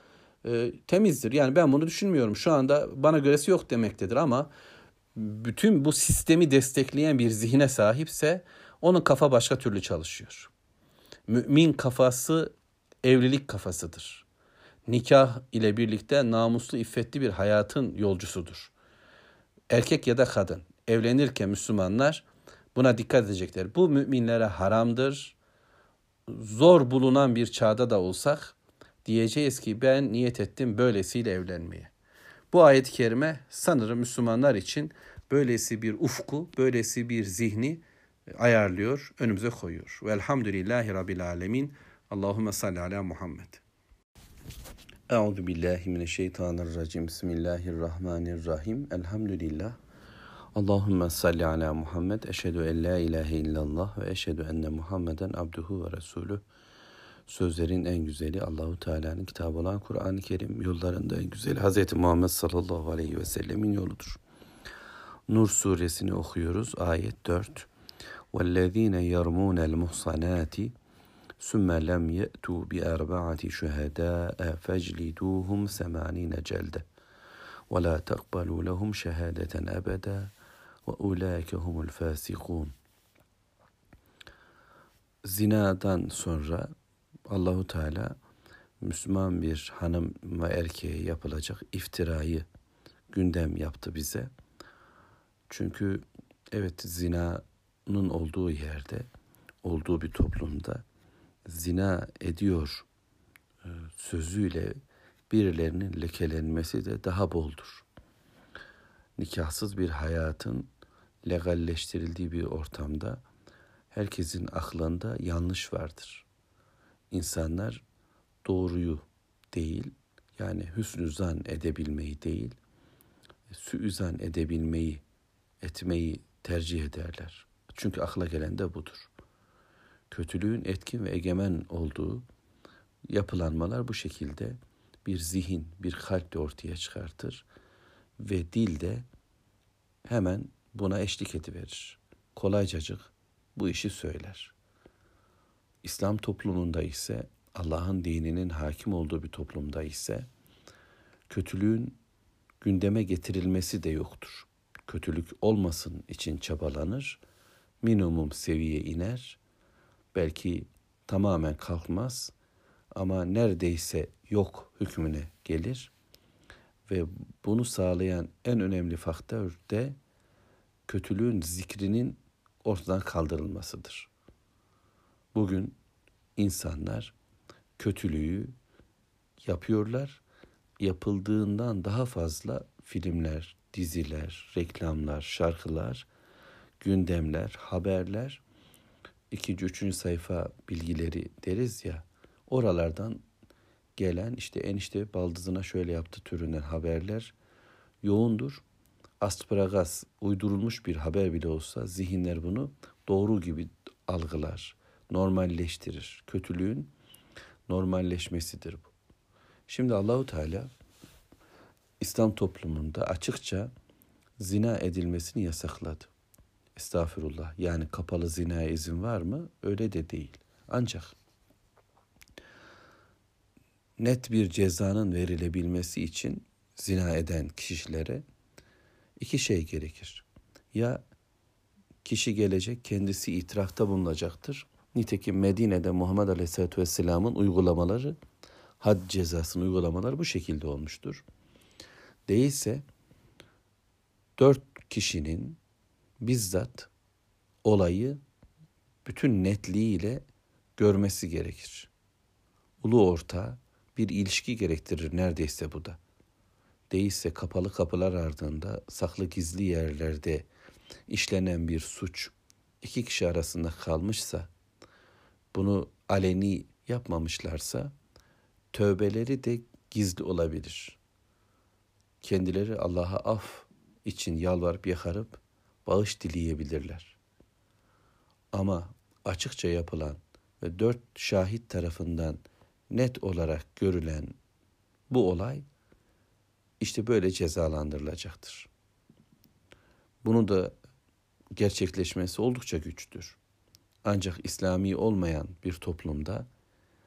e, temizdir. Yani ben bunu düşünmüyorum. Şu anda bana göresi yok demektedir ama bütün bu sistemi destekleyen bir zihne sahipse onun kafa başka türlü çalışıyor. Mümin kafası evlilik kafasıdır. Nikah ile birlikte namuslu, iffetli bir hayatın yolcusudur. Erkek ya da kadın evlenirken Müslümanlar buna dikkat edecekler. Bu müminlere haramdır. Zor bulunan bir çağda da olsak diyeceğiz ki ben niyet ettim böylesiyle evlenmeye. Bu ayet-i kerime sanırım Müslümanlar için böylesi bir ufku, böylesi bir zihni ayarlıyor, önümüze koyuyor. Velhamdülillahi Rabbil Alemin. Allahümme salli ala Muhammed. Euzu billahi mineşşeytanirracim. Bismillahirrahmanirrahim. Elhamdülillah. Allahümme salli ala Muhammed. Eşhedü en la ilahe illallah ve eşhedü enne Muhammeden abduhu ve resulü. Sözlerin en güzeli Allahu Teala'nın kitabı olan Kur'an-ı Kerim yollarında en güzeli Hz. Muhammed sallallahu aleyhi ve sellemin yoludur. Nur suresini okuyoruz ayet 4. وَالَّذ۪ينَ يَرْمُونَ الْمُحْصَنَاتِ ثُمَّ لَمْ يَأْتُوا بِأَرْبَعَةِ شُهَدَاءَ فَاجْلِدُوهُمْ ثَمَانِينَ جَلْدَةً وَلَا تَقْبَلُوا لَهُمْ شَهَادَةً أَبَدًا وَاُولَٰئِكَ هُمُ الْفَاسِقُونَ Zinadan sonra Allahu Teala Müslüman bir hanım ve erkeğe yapılacak iftirayı gündem yaptı bize. Çünkü evet zinanın olduğu yerde, olduğu bir toplumda zina ediyor e, sözüyle birilerinin lekelenmesi de daha boldur. Nikahsız bir hayatın legalleştirildiği bir ortamda herkesin aklında yanlış vardır. İnsanlar doğruyu değil, yani hüsnü zan edebilmeyi değil, süüzan edebilmeyi, etmeyi tercih ederler. Çünkü akla gelen de budur. Kötülüğün etkin ve egemen olduğu yapılanmalar bu şekilde bir zihin, bir kalp de ortaya çıkartır ve dil de hemen buna eşlik ediverir. Kolaycacık bu işi söyler. İslam toplumunda ise Allah'ın dininin hakim olduğu bir toplumda ise kötülüğün gündeme getirilmesi de yoktur. Kötülük olmasın için çabalanır, minimum seviye iner, belki tamamen kalkmaz ama neredeyse yok hükmüne gelir ve bunu sağlayan en önemli faktör de kötülüğün zikrinin ortadan kaldırılmasıdır. Bugün insanlar kötülüğü yapıyorlar. Yapıldığından daha fazla filmler, diziler, reklamlar, şarkılar, gündemler, haberler, ikinci, üçüncü sayfa bilgileri deriz ya, oralardan gelen işte enişte baldızına şöyle yaptı türünden haberler yoğundur. Aspragas uydurulmuş bir haber bile olsa zihinler bunu doğru gibi algılar, normalleştirir. Kötülüğün normalleşmesidir bu. Şimdi Allahu Teala İslam toplumunda açıkça zina edilmesini yasakladı. Estağfurullah. Yani kapalı zinaya izin var mı? Öyle de değil. Ancak net bir cezanın verilebilmesi için zina eden kişilere iki şey gerekir. Ya kişi gelecek kendisi itirafta bulunacaktır. Nitekim Medine'de Muhammed Aleyhisselatü Vesselam'ın uygulamaları, had cezasının uygulamaları bu şekilde olmuştur. Değilse dört kişinin bizzat olayı bütün netliğiyle görmesi gerekir. Ulu orta bir ilişki gerektirir neredeyse bu da. Değilse kapalı kapılar ardında saklı gizli yerlerde işlenen bir suç iki kişi arasında kalmışsa bunu aleni yapmamışlarsa tövbeleri de gizli olabilir. Kendileri Allah'a af için yalvarıp yakarıp bağış dileyebilirler. Ama açıkça yapılan ve dört şahit tarafından net olarak görülen bu olay işte böyle cezalandırılacaktır. Bunu da gerçekleşmesi oldukça güçtür. Ancak İslami olmayan bir toplumda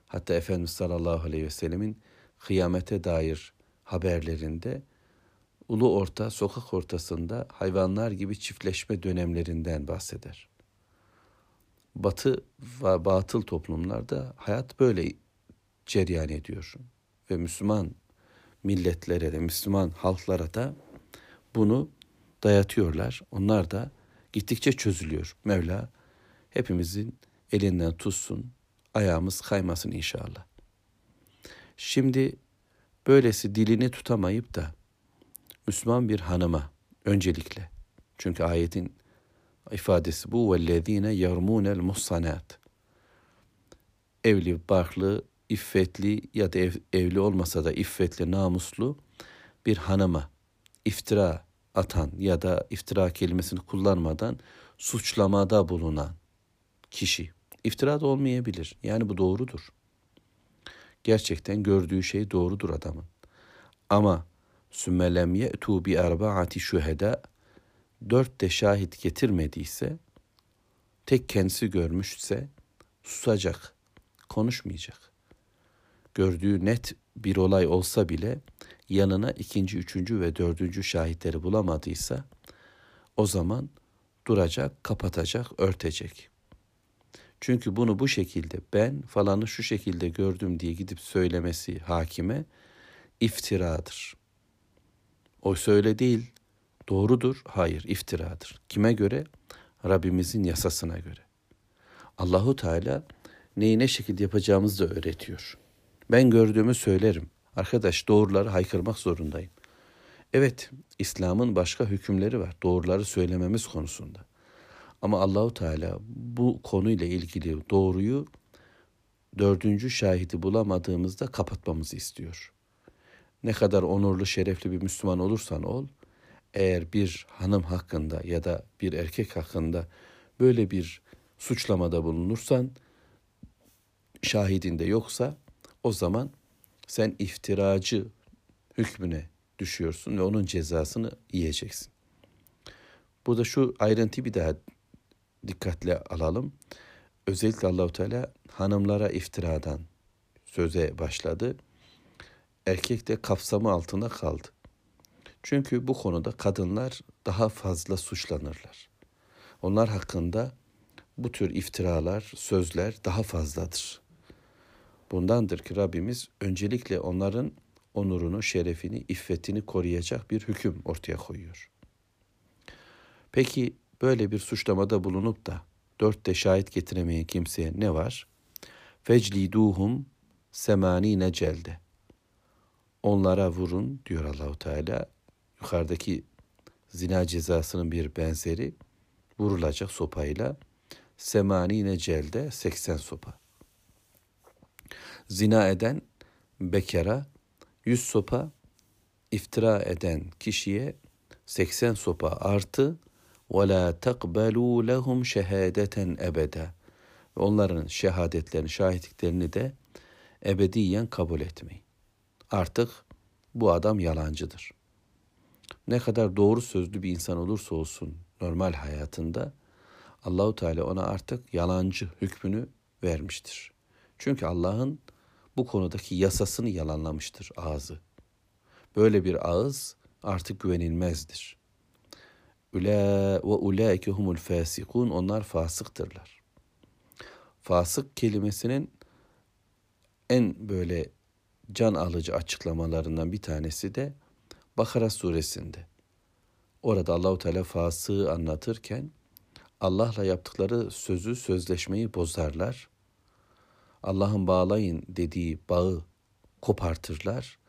hatta Efendimiz sallallahu aleyhi ve sellemin kıyamete dair haberlerinde ulu orta sokak ortasında hayvanlar gibi çiftleşme dönemlerinden bahseder. Batı ve batıl toplumlarda hayat böyle cereyan ediyor ve Müslüman milletlere de Müslüman halklara da bunu dayatıyorlar. Onlar da gittikçe çözülüyor. Mevla hepimizin elinden tutsun, ayağımız kaymasın inşallah. Şimdi böylesi dilini tutamayıp da Müslüman bir hanıma öncelikle çünkü ayetin ifadesi bu vellezine yarmunel muhsanat evli barklı iffetli ya da ev, evli olmasa da iffetli namuslu bir hanıma iftira atan ya da iftira kelimesini kullanmadan suçlamada bulunan kişi. İftira da olmayabilir. Yani bu doğrudur. Gerçekten gördüğü şey doğrudur adamın. Ama sümmelem ye'tu bi erbaati şüheda dört de şahit getirmediyse tek kendisi görmüşse susacak, konuşmayacak. Gördüğü net bir olay olsa bile yanına ikinci, üçüncü ve dördüncü şahitleri bulamadıysa o zaman duracak, kapatacak, örtecek. Çünkü bunu bu şekilde ben falanı şu şekilde gördüm diye gidip söylemesi hakime iftiradır. O söyle değil, doğrudur, hayır iftiradır. Kime göre? Rabbimizin yasasına göre. Allahu Teala neyi ne şekilde yapacağımızı da öğretiyor. Ben gördüğümü söylerim. Arkadaş doğruları haykırmak zorundayım. Evet, İslam'ın başka hükümleri var. Doğruları söylememiz konusunda. Ama Allahu Teala bu konuyla ilgili doğruyu dördüncü şahidi bulamadığımızda kapatmamızı istiyor. Ne kadar onurlu, şerefli bir Müslüman olursan ol, eğer bir hanım hakkında ya da bir erkek hakkında böyle bir suçlamada bulunursan, şahidinde yoksa o zaman sen iftiracı hükmüne düşüyorsun ve onun cezasını yiyeceksin. Burada şu ayrıntıyı bir daha dikkatle alalım. Özellikle Allahu Teala hanımlara iftiradan söze başladı. Erkek de kapsamı altında kaldı. Çünkü bu konuda kadınlar daha fazla suçlanırlar. Onlar hakkında bu tür iftiralar, sözler daha fazladır. Bundandır ki Rabbimiz öncelikle onların onurunu, şerefini, iffetini koruyacak bir hüküm ortaya koyuyor. Peki böyle bir suçlamada bulunup da dörtte şahit getiremeyen kimseye ne var? Fecliduhum semanine celde. Onlara vurun diyor Allahu Teala. Yukarıdaki zina cezasının bir benzeri vurulacak sopayla semanine celde 80 sopa. Zina eden bekara 100 sopa, iftira eden kişiye 80 sopa artı وَلَا تَقْبَلُوا لَهُمْ شَهَادَةً اَبَدًا Ve onların şehadetlerini, şahitliklerini de ebediyen kabul etmeyin. Artık bu adam yalancıdır. Ne kadar doğru sözlü bir insan olursa olsun normal hayatında Allahu Teala ona artık yalancı hükmünü vermiştir. Çünkü Allah'ın bu konudaki yasasını yalanlamıştır ağzı. Böyle bir ağız artık güvenilmezdir. Ula ve ulaike humul fasikun onlar fasıktırlar. Fasık kelimesinin en böyle can alıcı açıklamalarından bir tanesi de Bakara suresinde. Orada Allahu Teala fasığı anlatırken Allah'la yaptıkları sözü, sözleşmeyi bozarlar. Allah'ın bağlayın dediği bağı kopartırlar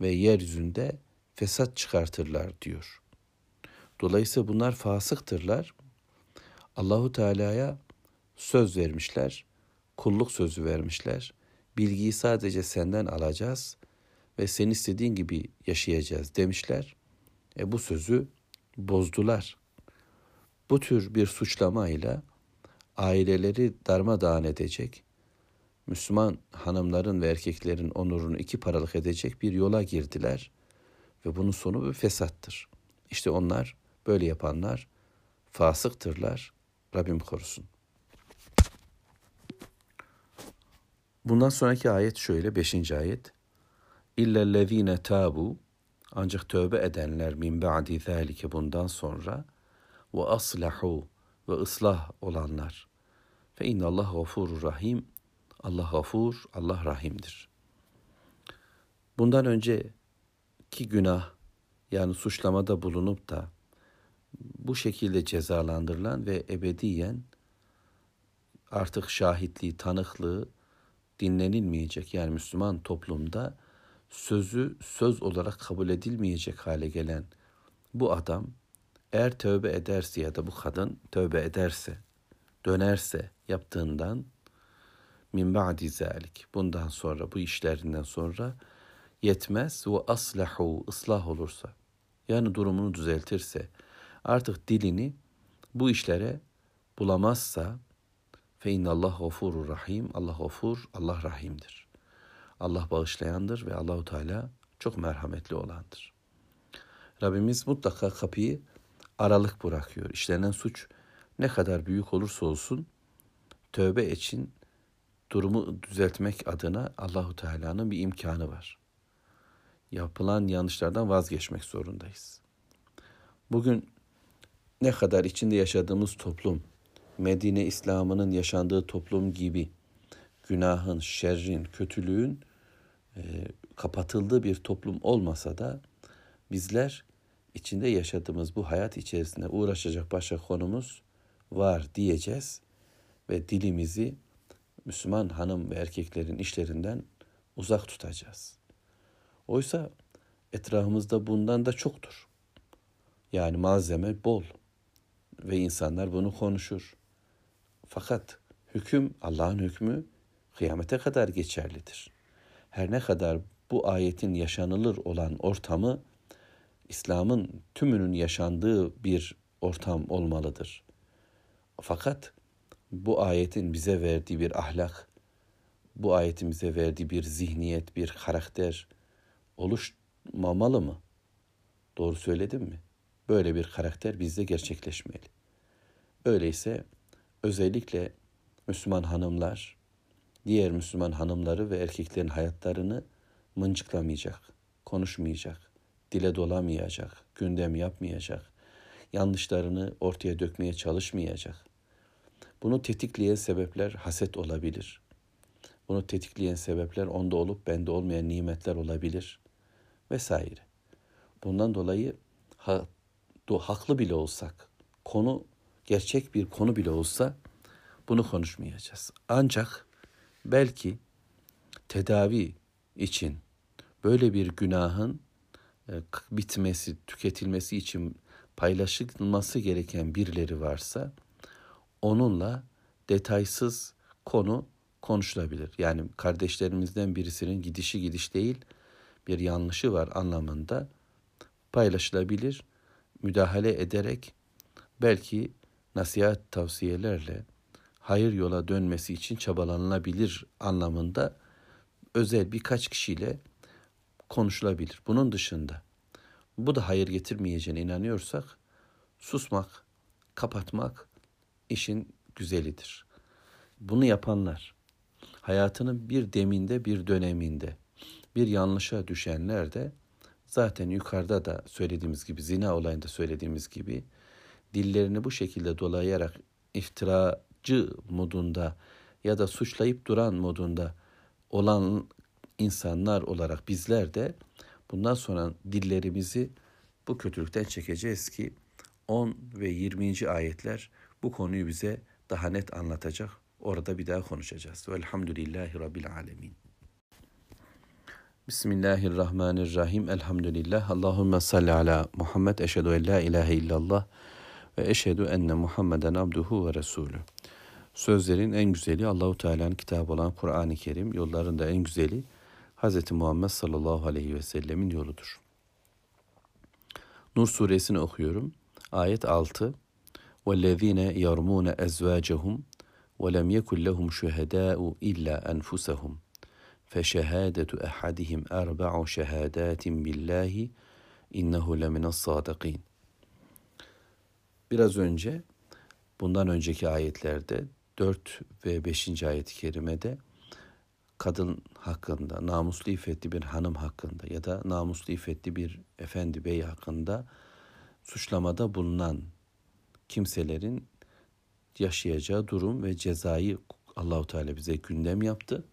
ve yeryüzünde fesat çıkartırlar diyor. Dolayısıyla bunlar fasıktırlar. Allahu Teala'ya söz vermişler, kulluk sözü vermişler. Bilgiyi sadece senden alacağız ve sen istediğin gibi yaşayacağız demişler. E bu sözü bozdular. Bu tür bir suçlamayla aileleri darmadağın edecek, Müslüman hanımların ve erkeklerin onurunu iki paralık edecek bir yola girdiler ve bunun sonu bir fesattır. İşte onlar Böyle yapanlar fasıktırlar. Rabbim korusun. Bundan sonraki ayet şöyle, beşinci ayet. İllellezine tabu ancak tövbe edenler min ba'di zalike bundan sonra ve aslahu ve ıslah olanlar. Fe innallah gafurur rahim. Allah gafur, Allah rahimdir. Bundan önceki günah yani suçlamada bulunup da bu şekilde cezalandırılan ve ebediyen artık şahitliği, tanıklığı dinlenilmeyecek. Yani Müslüman toplumda sözü söz olarak kabul edilmeyecek hale gelen bu adam eğer tövbe ederse ya da bu kadın tövbe ederse, dönerse yaptığından min ba'di zalik bundan sonra bu işlerinden sonra yetmez. Ve aslahu ıslah olursa yani durumunu düzeltirse artık dilini bu işlere bulamazsa fe innallah gafurur rahim. Allah gafur, Allah rahimdir. Allah bağışlayandır ve Allahu Teala çok merhametli olandır. Rabbimiz mutlaka kapıyı aralık bırakıyor. İşlenen suç ne kadar büyük olursa olsun tövbe için durumu düzeltmek adına Allahu Teala'nın bir imkanı var. Yapılan yanlışlardan vazgeçmek zorundayız. Bugün ne kadar içinde yaşadığımız toplum, Medine İslam'ının yaşandığı toplum gibi günahın, şerrin, kötülüğün e, kapatıldığı bir toplum olmasa da bizler içinde yaşadığımız bu hayat içerisinde uğraşacak başka konumuz var diyeceğiz ve dilimizi Müslüman hanım ve erkeklerin işlerinden uzak tutacağız. Oysa etrafımızda bundan da çoktur. Yani malzeme bol ve insanlar bunu konuşur. Fakat hüküm Allah'ın hükmü kıyamete kadar geçerlidir. Her ne kadar bu ayetin yaşanılır olan ortamı İslam'ın tümünün yaşandığı bir ortam olmalıdır. Fakat bu ayetin bize verdiği bir ahlak, bu ayetin bize verdiği bir zihniyet, bir karakter oluşmamalı mı? Doğru söyledim mi? Böyle bir karakter bizde gerçekleşmeli. Öyleyse özellikle Müslüman hanımlar diğer Müslüman hanımları ve erkeklerin hayatlarını mıncıklamayacak, konuşmayacak, dile dolamayacak, gündem yapmayacak, yanlışlarını ortaya dökmeye çalışmayacak. Bunu tetikleyen sebepler haset olabilir. Bunu tetikleyen sebepler onda olup bende olmayan nimetler olabilir vesaire. Bundan dolayı haklı bile olsak, konu gerçek bir konu bile olsa bunu konuşmayacağız. Ancak belki tedavi için böyle bir günahın e, bitmesi, tüketilmesi için paylaşılması gereken birileri varsa onunla detaysız konu konuşulabilir. Yani kardeşlerimizden birisinin gidişi gidiş değil bir yanlışı var anlamında paylaşılabilir. Müdahale ederek belki nasihat tavsiyelerle hayır yola dönmesi için çabalanılabilir anlamında özel birkaç kişiyle konuşulabilir. Bunun dışında bu da hayır getirmeyeceğine inanıyorsak susmak, kapatmak işin güzelidir. Bunu yapanlar hayatının bir deminde bir döneminde bir yanlışa düşenler de zaten yukarıda da söylediğimiz gibi zina olayında söylediğimiz gibi dillerini bu şekilde dolayarak iftiracı modunda ya da suçlayıp duran modunda olan insanlar olarak bizler de bundan sonra dillerimizi bu kötülükten çekeceğiz ki 10 ve 20. ayetler bu konuyu bize daha net anlatacak. Orada bir daha konuşacağız. Velhamdülillahi Rabbil Alemin. Bismillahirrahmanirrahim. Elhamdülillah. Allahümme salli ala Muhammed. Eşhedü en la ilahe illallah ve eşhedü enne Muhammeden abduhu ve resulü. Sözlerin en güzeli Allahu Teala'nın kitabı olan Kur'an-ı Kerim, yolların da en güzeli Hz. Muhammed sallallahu aleyhi ve sellemin yoludur. Nur suresini okuyorum. Ayet 6. وَالَّذ۪ينَ يَرْمُونَ اَزْوَاجَهُمْ وَلَمْ يَكُنْ لَهُمْ شُهَدَاءُ إِلَّا أَنْفُسَهُمْ فَشَهَادَةُ أَحَدِهِمْ أَرْبَعُ شَهَادَاتٍ بِاللّٰهِ اِنَّهُ لَمِنَ الصَّادِقِينَ Biraz önce, bundan önceki ayetlerde 4 ve 5. ayet-i kerimede kadın hakkında, namuslu iffetli bir hanım hakkında ya da namuslu iffetli bir efendi bey hakkında suçlamada bulunan kimselerin yaşayacağı durum ve cezayı Allahu Teala bize gündem yaptı.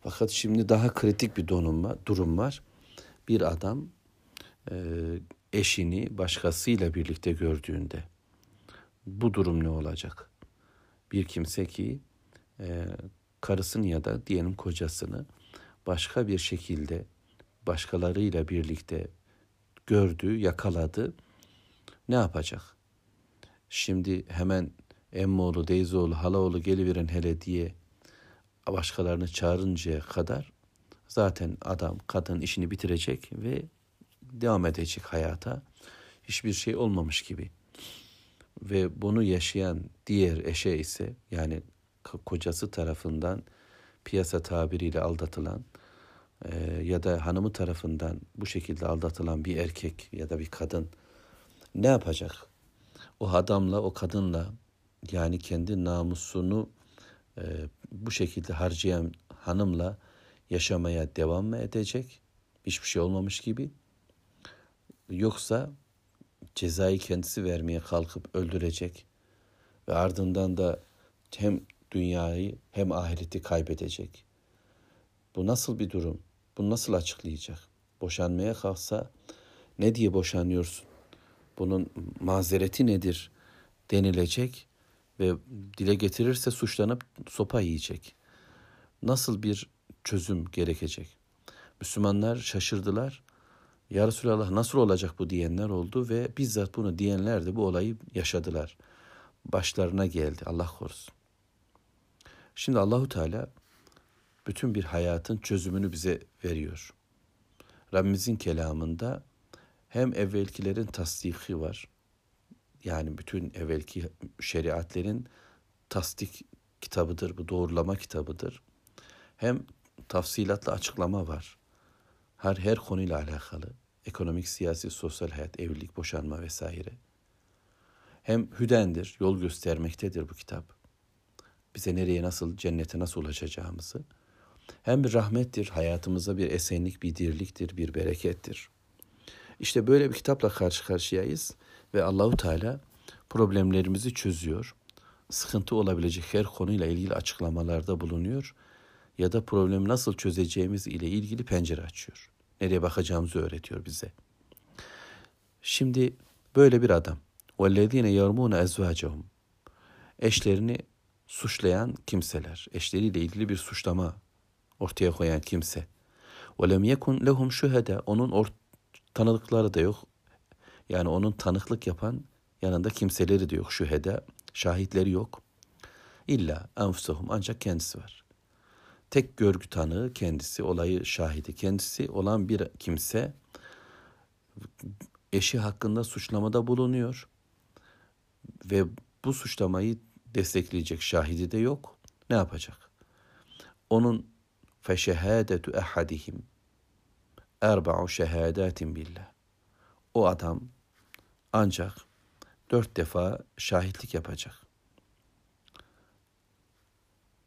Fakat şimdi daha kritik bir var. Durum var. Bir adam e, eşini başkasıyla birlikte gördüğünde bu durum ne olacak? Bir kimse ki e, karısını ya da diyelim kocasını başka bir şekilde başkalarıyla birlikte gördü, yakaladı. Ne yapacak? Şimdi hemen emmoğlu, deyzoğlu, halaoğlu geliverin hele diye başkalarını çağırıncaya kadar zaten adam, kadın işini bitirecek ve devam edecek hayata. Hiçbir şey olmamış gibi. Ve bunu yaşayan diğer eşe ise yani kocası tarafından piyasa tabiriyle aldatılan e, ya da hanımı tarafından bu şekilde aldatılan bir erkek ya da bir kadın ne yapacak? O adamla, o kadınla yani kendi namusunu e, bu şekilde harcayan hanımla yaşamaya devam mı edecek? Hiçbir şey olmamış gibi. Yoksa cezayı kendisi vermeye kalkıp öldürecek ve ardından da hem dünyayı hem ahireti kaybedecek. Bu nasıl bir durum? Bunu nasıl açıklayacak? Boşanmaya kalksa ne diye boşanıyorsun? Bunun mazereti nedir denilecek ve dile getirirse suçlanıp sopa yiyecek. Nasıl bir çözüm gerekecek? Müslümanlar şaşırdılar. Ya Resulallah nasıl olacak bu diyenler oldu ve bizzat bunu diyenler de bu olayı yaşadılar. Başlarına geldi Allah korusun. Şimdi Allahu Teala bütün bir hayatın çözümünü bize veriyor. Rabbimizin kelamında hem evvelkilerin tasdiki var. Yani bütün evvelki şeriatlerin tasdik kitabıdır, bu doğrulama kitabıdır. Hem tafsilatlı açıklama var. Her her konuyla alakalı. Ekonomik, siyasi, sosyal hayat, evlilik, boşanma vesaire. Hem hüdendir, yol göstermektedir bu kitap. Bize nereye nasıl, cennete nasıl ulaşacağımızı. Hem bir rahmettir, hayatımıza bir esenlik, bir dirliktir, bir berekettir. İşte böyle bir kitapla karşı karşıyayız ve Allahu Teala problemlerimizi çözüyor. Sıkıntı olabilecek her konuyla ilgili açıklamalarda bulunuyor ya da problemi nasıl çözeceğimiz ile ilgili pencere açıyor. Nereye bakacağımızı öğretiyor bize. Şimdi böyle bir adam. وَالَّذ۪ينَ يَرْمُونَ اَزْوَاجَهُمْ Eşlerini suçlayan kimseler. Eşleriyle ilgili bir suçlama ortaya koyan kimse. وَلَمْ يَكُنْ لَهُمْ شُهَدَى Onun or- tanıdıkları da yok. yani onun tanıklık yapan yanında kimseleri de yok. Şühede, şahitleri yok. İlla enfusuhum ancak kendisi var. Tek görgü tanığı kendisi, olayı şahidi kendisi olan bir kimse eşi hakkında suçlamada bulunuyor ve bu suçlamayı destekleyecek şahidi de yok. Ne yapacak? Onun feşehadetu ehadihim erba'u şehadatin billah. O adam ancak dört defa şahitlik yapacak.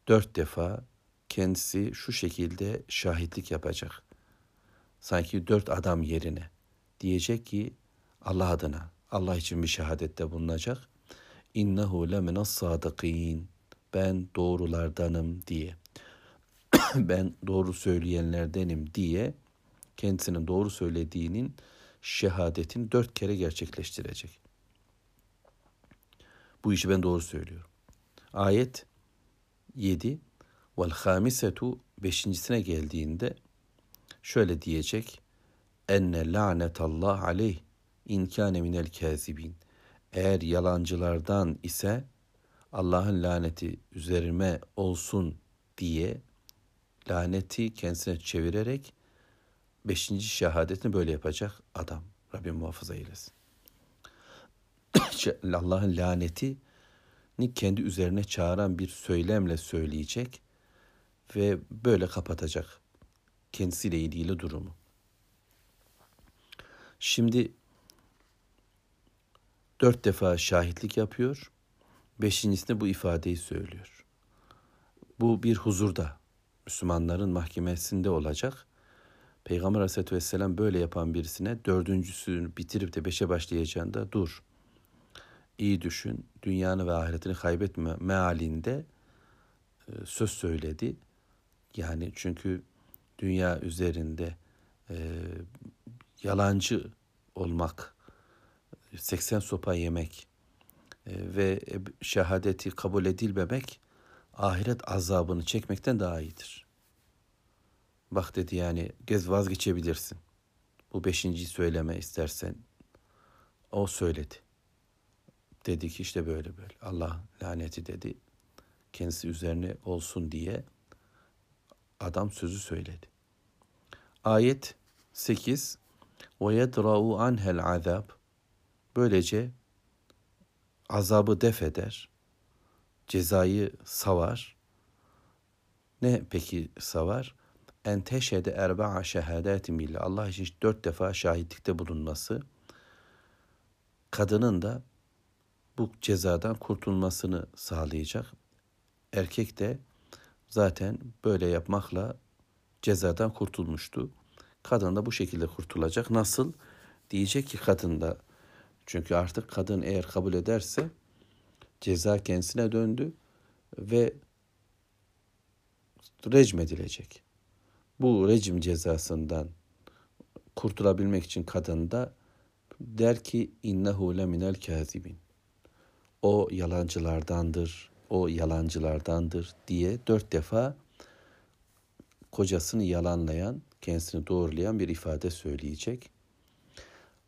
Dört defa kendisi şu şekilde şahitlik yapacak. Sanki dört adam yerine. Diyecek ki Allah adına, Allah için bir şehadette bulunacak. İnnehu leminas sadıkîn. Ben doğrulardanım diye. [clears throat] ben doğru söyleyenlerdenim diye kendisinin doğru söylediğinin şehadetini dört kere gerçekleştirecek. Bu işi ben doğru söylüyorum. Ayet 7 vel hamisetu beşincisine geldiğinde şöyle diyecek enne lanetallah aleyh in kâne minel kâzibin eğer yalancılardan ise Allah'ın laneti üzerime olsun diye laneti kendisine çevirerek beşinci şehadetini böyle yapacak adam. Rabbim muhafaza eylesin. [coughs] Allah'ın laneti kendi üzerine çağıran bir söylemle söyleyecek ve böyle kapatacak kendisiyle ilgili durumu. Şimdi dört defa şahitlik yapıyor. Beşincisinde bu ifadeyi söylüyor. Bu bir huzurda, Müslümanların mahkemesinde olacak. Peygamber Aleyhisselatü Vesselam böyle yapan birisine dördüncüsünü bitirip de beşe başlayacağında dur. İyi düşün. Dünyanı ve ahiretini kaybetme mealinde e, söz söyledi. Yani çünkü dünya üzerinde e, yalancı olmak, 80 sopa yemek e, ve şehadeti kabul edilmemek ahiret azabını çekmekten daha iyidir. Bak dedi yani gez vazgeçebilirsin. Bu beşinciyi söyleme istersen. O söyledi. Dedi ki işte böyle böyle. Allah laneti dedi. Kendisi üzerine olsun diye adam sözü söyledi. Ayet 8 ve yedra'u anhel azab böylece azabı def eder, cezayı savar. Ne peki savar? En teşhede erba'a şehadetin billah. Allah için dört defa şahitlikte bulunması. Kadının da bu cezadan kurtulmasını sağlayacak. Erkek de zaten böyle yapmakla cezadan kurtulmuştu. Kadın da bu şekilde kurtulacak. Nasıl? Diyecek ki kadın da çünkü artık kadın eğer kabul ederse ceza kendisine döndü ve recm edilecek. Bu rejim cezasından kurtulabilmek için kadın da der ki innehu leminel kazibin. O yalancılardandır, o yalancılardandır diye dört defa kocasını yalanlayan, kendisini doğrulayan bir ifade söyleyecek.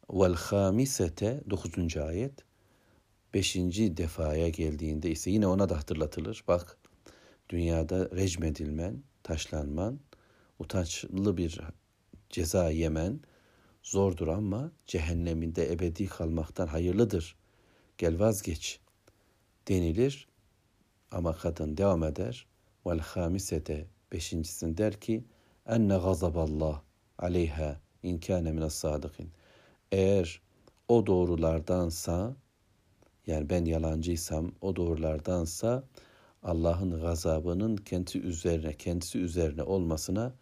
Vel hamisete 9. ayet 5. defaya geldiğinde ise yine ona da hatırlatılır. Bak dünyada recmedilmen, taşlanman, utançlı bir ceza yemen zordur ama cehenneminde ebedi kalmaktan hayırlıdır. Gel vazgeç denilir ama kadın devam eder. Vel hamisete beşincisini der ki enne gazaballah aleyha in kâne mines sadıkin. Eğer o doğrulardansa yani ben yalancıysam o doğrulardansa Allah'ın gazabının kendisi üzerine kendisi üzerine olmasına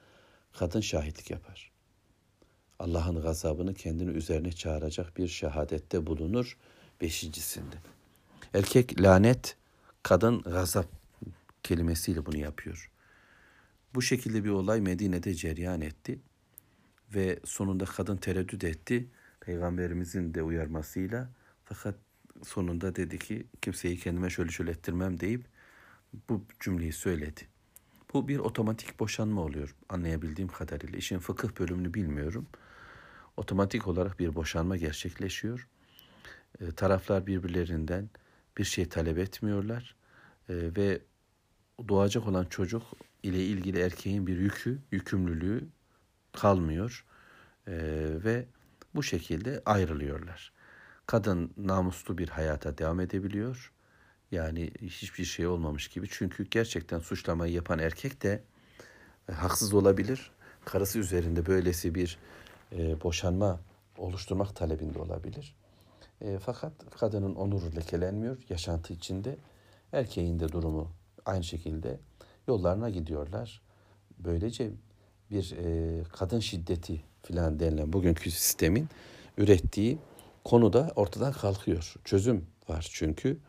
kadın şahitlik yapar. Allah'ın gazabını kendini üzerine çağıracak bir şehadette bulunur beşincisinde. Erkek lanet, kadın gazap kelimesiyle bunu yapıyor. Bu şekilde bir olay Medine'de cereyan etti ve sonunda kadın tereddüt etti peygamberimizin de uyarmasıyla fakat sonunda dedi ki kimseyi kendime şöyle şöyle ettirmem deyip bu cümleyi söyledi. Bu bir otomatik boşanma oluyor anlayabildiğim kadarıyla. İşin fıkıh bölümünü bilmiyorum. Otomatik olarak bir boşanma gerçekleşiyor. E, taraflar birbirlerinden bir şey talep etmiyorlar e, ve doğacak olan çocuk ile ilgili erkeğin bir yükü, yükümlülüğü kalmıyor e, ve bu şekilde ayrılıyorlar. Kadın namuslu bir hayata devam edebiliyor. Yani hiçbir şey olmamış gibi. Çünkü gerçekten suçlamayı yapan erkek de e, haksız olabilir. Karısı üzerinde böylesi bir e, boşanma oluşturmak talebinde olabilir. E, fakat kadının onuru lekelenmiyor yaşantı içinde. Erkeğin de durumu aynı şekilde yollarına gidiyorlar. Böylece bir kadın şiddeti filan denilen bugünkü sistemin ürettiği konu da ortadan kalkıyor. Çözüm var çünkü.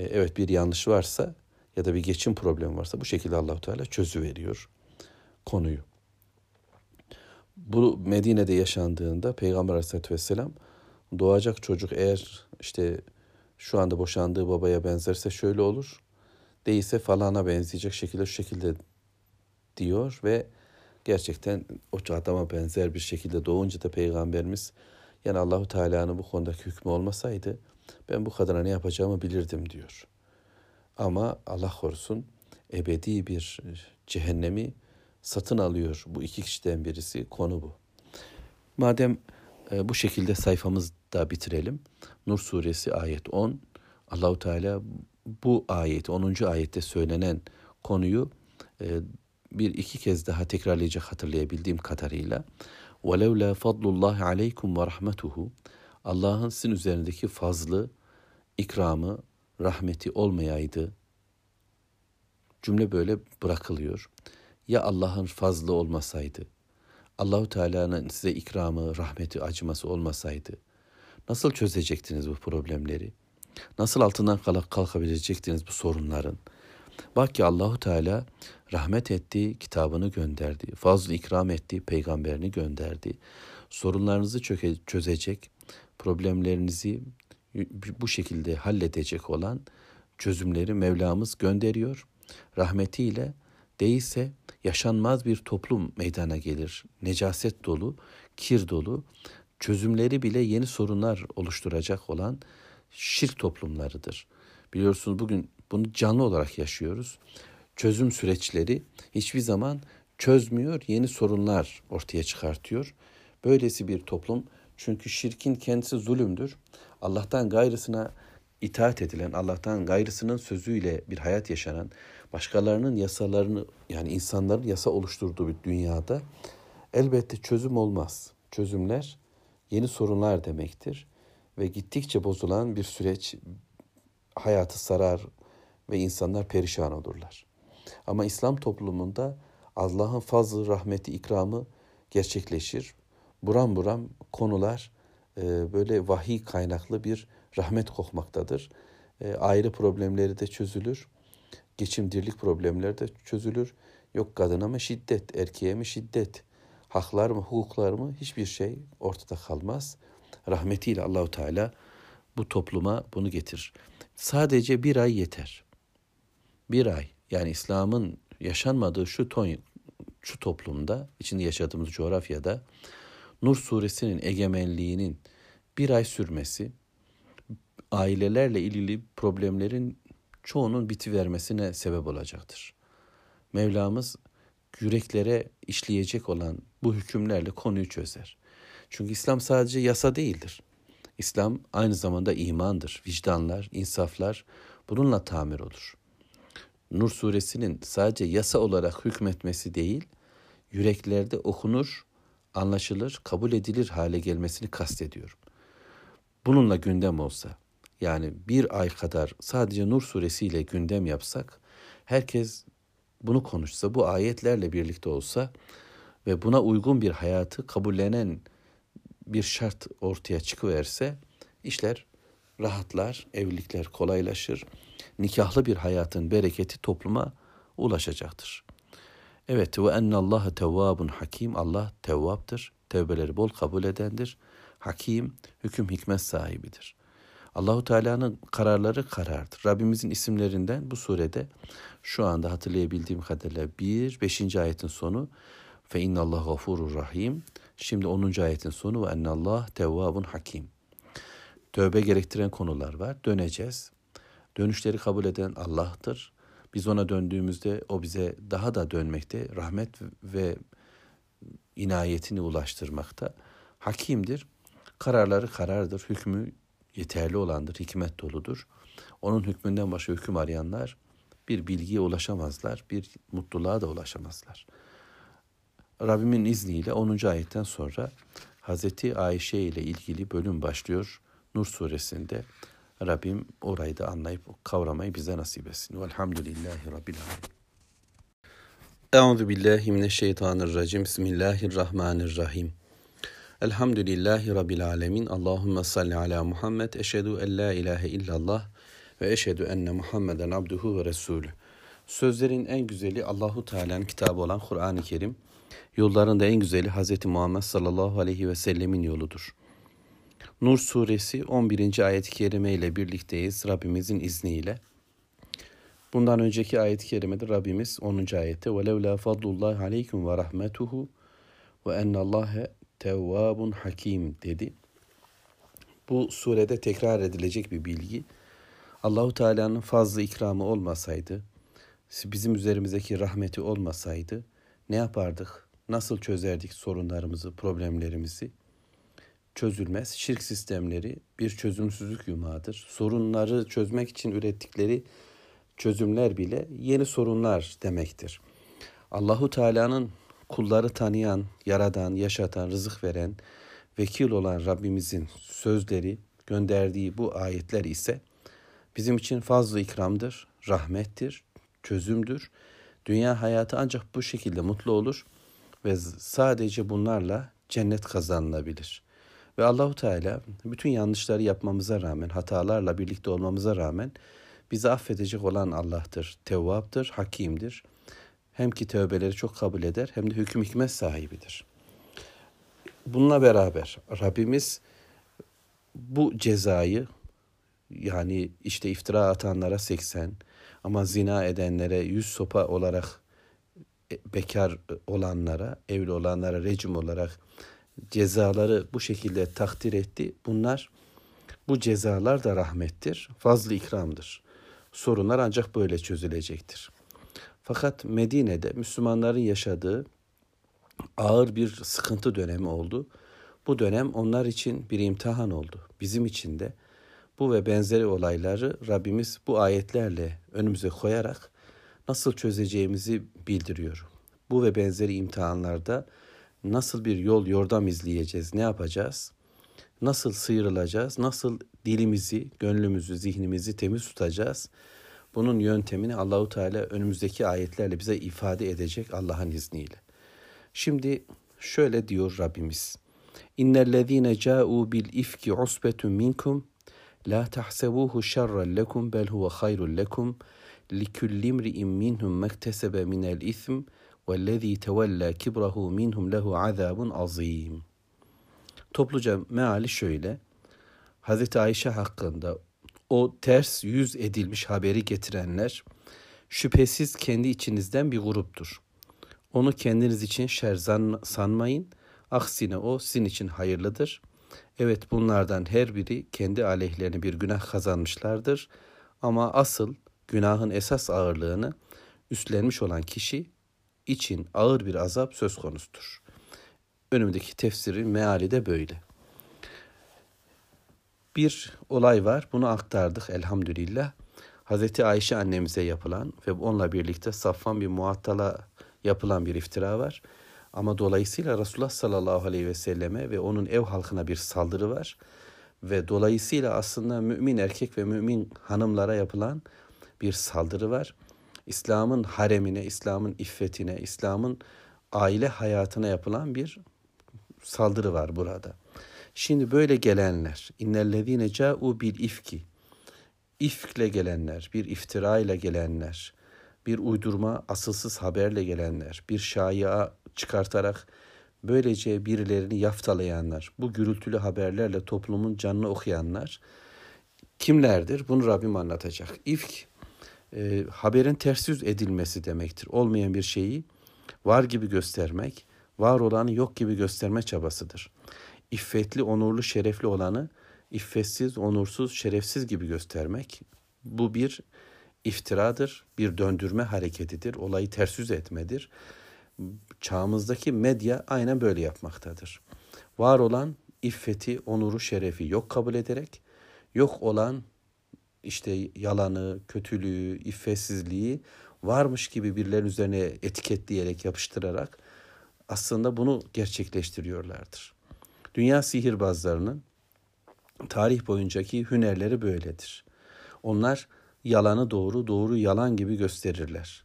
E, evet bir yanlış varsa ya da bir geçim problemi varsa bu şekilde Allahu Teala çözü veriyor konuyu. Bu Medine'de yaşandığında Peygamber Aleyhisselatü Vesselam doğacak çocuk eğer işte şu anda boşandığı babaya benzerse şöyle olur. Değilse falana benzeyecek şekilde şu şekilde diyor ve gerçekten o adama benzer bir şekilde doğunca da peygamberimiz yani Allahu Teala'nın bu konudaki hükmü olmasaydı ben bu kadına ne yapacağımı bilirdim diyor. Ama Allah korusun ebedi bir cehennemi satın alıyor bu iki kişiden birisi konu bu. Madem e, bu şekilde sayfamızda bitirelim. Nur suresi ayet 10. Allahu Teala bu ayet 10. ayette söylenen konuyu e, bir iki kez daha tekrarlayacak hatırlayabildiğim kadarıyla. وَلَوْلَا فَضْلُ اللّٰهِ عَلَيْكُمْ وَرَحْمَتُهُ Allah'ın sizin üzerindeki fazlı, ikramı, rahmeti olmayaydı. Cümle böyle bırakılıyor. Ya Allah'ın fazlı olmasaydı, Allahu Teala'nın size ikramı, rahmeti, acıması olmasaydı nasıl çözecektiniz bu problemleri? Nasıl altından kalkabilecektiniz bu sorunların? Bak ki Allahu Teala rahmet etti, kitabını gönderdi. Fazl ikram etti, peygamberini gönderdi. Sorunlarınızı çöke, çözecek, problemlerinizi bu şekilde halledecek olan çözümleri Mevlamız gönderiyor. Rahmetiyle değilse yaşanmaz bir toplum meydana gelir. Necaset dolu, kir dolu, çözümleri bile yeni sorunlar oluşturacak olan şirk toplumlarıdır. Biliyorsunuz bugün bunu canlı olarak yaşıyoruz. Çözüm süreçleri hiçbir zaman çözmüyor, yeni sorunlar ortaya çıkartıyor. Böylesi bir toplum çünkü şirkin kendisi zulümdür. Allah'tan gayrısına itaat edilen, Allah'tan gayrısının sözüyle bir hayat yaşanan, başkalarının yasalarını yani insanların yasa oluşturduğu bir dünyada elbette çözüm olmaz. Çözümler yeni sorunlar demektir ve gittikçe bozulan bir süreç hayatı sarar ve insanlar perişan olurlar. Ama İslam toplumunda Allah'ın fazlı, rahmeti, ikramı gerçekleşir. Buram buram konular e, böyle vahiy kaynaklı bir rahmet kokmaktadır. E, aile problemleri de çözülür. Geçim dirlik problemleri de çözülür. Yok kadına mı şiddet, erkeğe mi şiddet, haklar mı, hukuklar mı hiçbir şey ortada kalmaz. Rahmetiyle Allahu Teala bu topluma bunu getir. Sadece bir ay yeter. Bir ay yani İslam'ın yaşanmadığı şu ton, şu toplumda, içinde yaşadığımız coğrafyada Nur suresinin egemenliğinin bir ay sürmesi, ailelerle ilgili problemlerin çoğunun bitivermesine sebep olacaktır. Mevlamız yüreklere işleyecek olan bu hükümlerle konuyu çözer. Çünkü İslam sadece yasa değildir. İslam aynı zamanda imandır, vicdanlar, insaflar bununla tamir olur. Nur suresinin sadece yasa olarak hükmetmesi değil, yüreklerde okunur, anlaşılır, kabul edilir hale gelmesini kastediyorum. Bununla gündem olsa, yani bir ay kadar sadece Nur suresiyle gündem yapsak, herkes bunu konuşsa, bu ayetlerle birlikte olsa ve buna uygun bir hayatı kabullenen bir şart ortaya çıkıverse, işler rahatlar, evlilikler kolaylaşır, nikahlı bir hayatın bereketi topluma ulaşacaktır. Evet ve ennallâhe tevvâbun hakim. Allah tevvaptır. Tevbeleri bol kabul edendir. Hakim, hüküm hikmet sahibidir. Allahu Teala'nın kararları karardır. Rabbimizin isimlerinden bu surede şu anda hatırlayabildiğim kadarıyla bir, beşinci ayetin sonu fe innallah gafurur rahim. Şimdi onuncu ayetin sonu ve ennallah tevvabun hakim. Tövbe gerektiren konular var. Döneceğiz. Dönüşleri kabul eden Allah'tır. Biz ona döndüğümüzde o bize daha da dönmekte, rahmet ve inayetini ulaştırmakta. Hakimdir. Kararları karardır, hükmü yeterli olandır, hikmet doludur. Onun hükmünden başka hüküm arayanlar bir bilgiye ulaşamazlar, bir mutluluğa da ulaşamazlar. Rabbimin izniyle 10. ayetten sonra Hazreti Ayşe ile ilgili bölüm başlıyor Nur suresinde. Rabbim orayı da anlayıp kavramayı bize nasip etsin. Velhamdülillahi Rabbil Alemin. Euzu billahi mineşşeytanirracim. Bismillahirrahmanirrahim. Elhamdülillahi Rabbil alemin. Allahumme salli ala Muhammed. Eşhedü en la ilahe illallah ve eşhedü enne Muhammeden abduhu ve resulü. Sözlerin en güzeli Allahu Teala'nın kitabı olan Kur'an-ı Kerim. Yolların da en güzeli Hz. Muhammed sallallahu aleyhi ve sellemin yoludur. Nur suresi 11. ayet-i kerime ile birlikteyiz Rabbimizin izniyle. Bundan önceki ayet-i kerimede Rabbimiz 10. ayette وَلَوْ لَا فَضْلُ اللّٰهِ عَلَيْكُمْ وَرَحْمَتُهُ وَاَنَّ اللّٰهَ tevvabun hakim dedi. Bu surede tekrar edilecek bir bilgi. Allahu Teala'nın fazla ikramı olmasaydı, bizim üzerimizdeki rahmeti olmasaydı ne yapardık? Nasıl çözerdik sorunlarımızı, problemlerimizi? Çözülmez. Şirk sistemleri bir çözümsüzlük yumağıdır. Sorunları çözmek için ürettikleri çözümler bile yeni sorunlar demektir. Allahu Teala'nın kulları tanıyan, yaradan, yaşatan, rızık veren, vekil olan Rabbimizin sözleri, gönderdiği bu ayetler ise bizim için fazla ikramdır, rahmettir, çözümdür. Dünya hayatı ancak bu şekilde mutlu olur ve sadece bunlarla cennet kazanılabilir.'' Ve Allahu Teala bütün yanlışları yapmamıza rağmen, hatalarla birlikte olmamıza rağmen bizi affedecek olan Allah'tır. Tevvaptır, hakimdir. Hem ki tövbeleri çok kabul eder hem de hüküm hikmet sahibidir. Bununla beraber Rabbimiz bu cezayı yani işte iftira atanlara 80 ama zina edenlere 100 sopa olarak e, bekar olanlara, evli olanlara rejim olarak cezaları bu şekilde takdir etti. Bunlar bu cezalar da rahmettir, fazla ikramdır. Sorunlar ancak böyle çözülecektir. Fakat Medine'de Müslümanların yaşadığı ağır bir sıkıntı dönemi oldu. Bu dönem onlar için bir imtihan oldu. Bizim için de bu ve benzeri olayları Rabbimiz bu ayetlerle önümüze koyarak nasıl çözeceğimizi bildiriyor. Bu ve benzeri imtihanlarda nasıl bir yol yordam izleyeceğiz, ne yapacağız? nasıl sıyrılacağız, nasıl dilimizi, gönlümüzü, zihnimizi temiz tutacağız? Bunun yöntemini Allahu Teala önümüzdeki ayetlerle bize ifade edecek Allah'ın izniyle. Şimdi şöyle diyor Rabbimiz. İnnellezîne câ'û bil ifki usbetun minkum la tahsebuhu şerren lekum bel huve hayrun lekum likulli imri'in minhum mektesebe minel ism vellezî tevella kibrahu minhum lehu azabun azîm. Topluca meali şöyle. Hazreti Ayşe hakkında o ters yüz edilmiş haberi getirenler şüphesiz kendi içinizden bir gruptur. Onu kendiniz için şer sanmayın. Aksine o sizin için hayırlıdır. Evet bunlardan her biri kendi aleyhlerine bir günah kazanmışlardır. Ama asıl günahın esas ağırlığını üstlenmiş olan kişi için ağır bir azap söz konusudur. Önümdeki tefsirin meali de böyle. Bir olay var. Bunu aktardık elhamdülillah. Hazreti Ayşe annemize yapılan ve onunla birlikte Safvan bir muattala yapılan bir iftira var. Ama dolayısıyla Resulullah sallallahu aleyhi ve selleme ve onun ev halkına bir saldırı var. Ve dolayısıyla aslında mümin erkek ve mümin hanımlara yapılan bir saldırı var. İslam'ın haremine, İslam'ın iffetine, İslam'ın aile hayatına yapılan bir saldırı var burada. Şimdi böyle gelenler, innellezine ca'u bil ifki, ifkle gelenler, bir iftira ile gelenler, bir uydurma asılsız haberle gelenler, bir şaya çıkartarak böylece birilerini yaftalayanlar, bu gürültülü haberlerle toplumun canını okuyanlar kimlerdir? Bunu Rabbim anlatacak. İfk e, haberin ters yüz edilmesi demektir. Olmayan bir şeyi var gibi göstermek, var olanı yok gibi gösterme çabasıdır. İffetli, onurlu, şerefli olanı iffetsiz, onursuz, şerefsiz gibi göstermek bu bir iftiradır, bir döndürme hareketidir, olayı ters yüz etmedir. Çağımızdaki medya aynen böyle yapmaktadır. Var olan iffeti, onuru, şerefi yok kabul ederek, yok olan işte yalanı, kötülüğü, iffetsizliği varmış gibi birilerinin üzerine etiketleyerek, yapıştırarak aslında bunu gerçekleştiriyorlardır. Dünya sihirbazlarının tarih boyuncaki hünerleri böyledir. Onlar yalanı doğru, doğru yalan gibi gösterirler.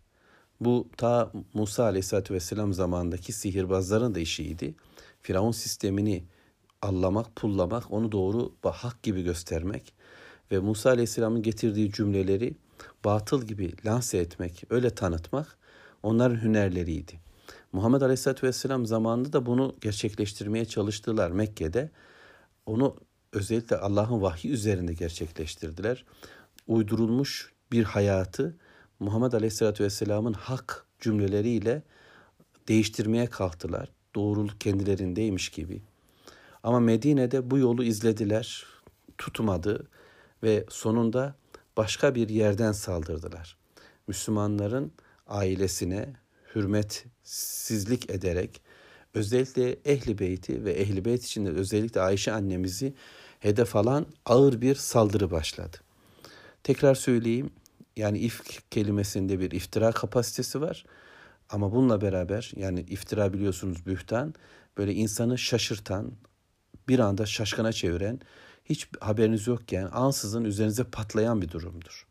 Bu ta Musa Aleyhisselatü Vesselam zamanındaki sihirbazların da işiydi. Firavun sistemini allamak, pullamak, onu doğru hak gibi göstermek ve Musa Aleyhisselam'ın getirdiği cümleleri batıl gibi lanse etmek, öyle tanıtmak onların hünerleriydi. Muhammed Aleyhisselatü Vesselam zamanında da bunu gerçekleştirmeye çalıştılar Mekke'de. Onu özellikle Allah'ın vahyi üzerinde gerçekleştirdiler. Uydurulmuş bir hayatı Muhammed Aleyhisselatü Vesselam'ın hak cümleleriyle değiştirmeye kalktılar. Doğruluk kendilerindeymiş gibi. Ama Medine'de bu yolu izlediler, tutmadı ve sonunda başka bir yerden saldırdılar. Müslümanların ailesine hürmetsizlik ederek özellikle Ehli Beyti ve Ehli Beyt içinde özellikle Ayşe annemizi hedef alan ağır bir saldırı başladı. Tekrar söyleyeyim yani ifk kelimesinde bir iftira kapasitesi var. Ama bununla beraber yani iftira biliyorsunuz bühtan böyle insanı şaşırtan, bir anda şaşkına çeviren, hiç haberiniz yokken ansızın üzerinize patlayan bir durumdur.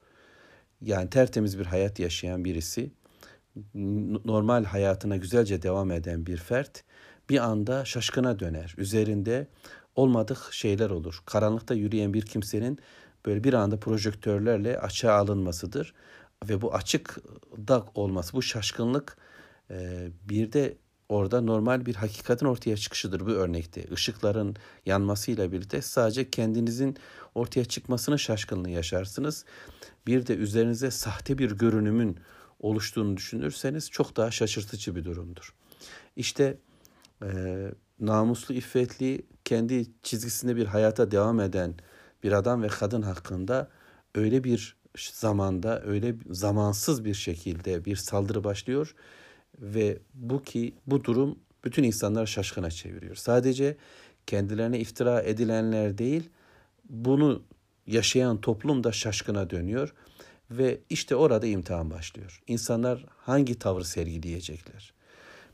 Yani tertemiz bir hayat yaşayan birisi, normal hayatına güzelce devam eden bir fert bir anda şaşkına döner. Üzerinde olmadık şeyler olur. Karanlıkta yürüyen bir kimsenin böyle bir anda projektörlerle açığa alınmasıdır. Ve bu açık da olması, bu şaşkınlık e, bir de orada normal bir hakikatin ortaya çıkışıdır bu örnekte. Işıkların yanmasıyla birlikte sadece kendinizin ortaya çıkmasını şaşkınlığı yaşarsınız. Bir de üzerinize sahte bir görünümün oluştuğunu düşünürseniz çok daha şaşırtıcı bir durumdur. İşte e, namuslu, iffetli, kendi çizgisinde bir hayata devam eden bir adam ve kadın hakkında öyle bir zamanda, öyle zamansız bir şekilde bir saldırı başlıyor ve bu ki bu durum bütün insanlar şaşkına çeviriyor. Sadece kendilerine iftira edilenler değil, bunu yaşayan toplum da şaşkına dönüyor ve işte orada imtihan başlıyor. İnsanlar hangi tavrı sergileyecekler?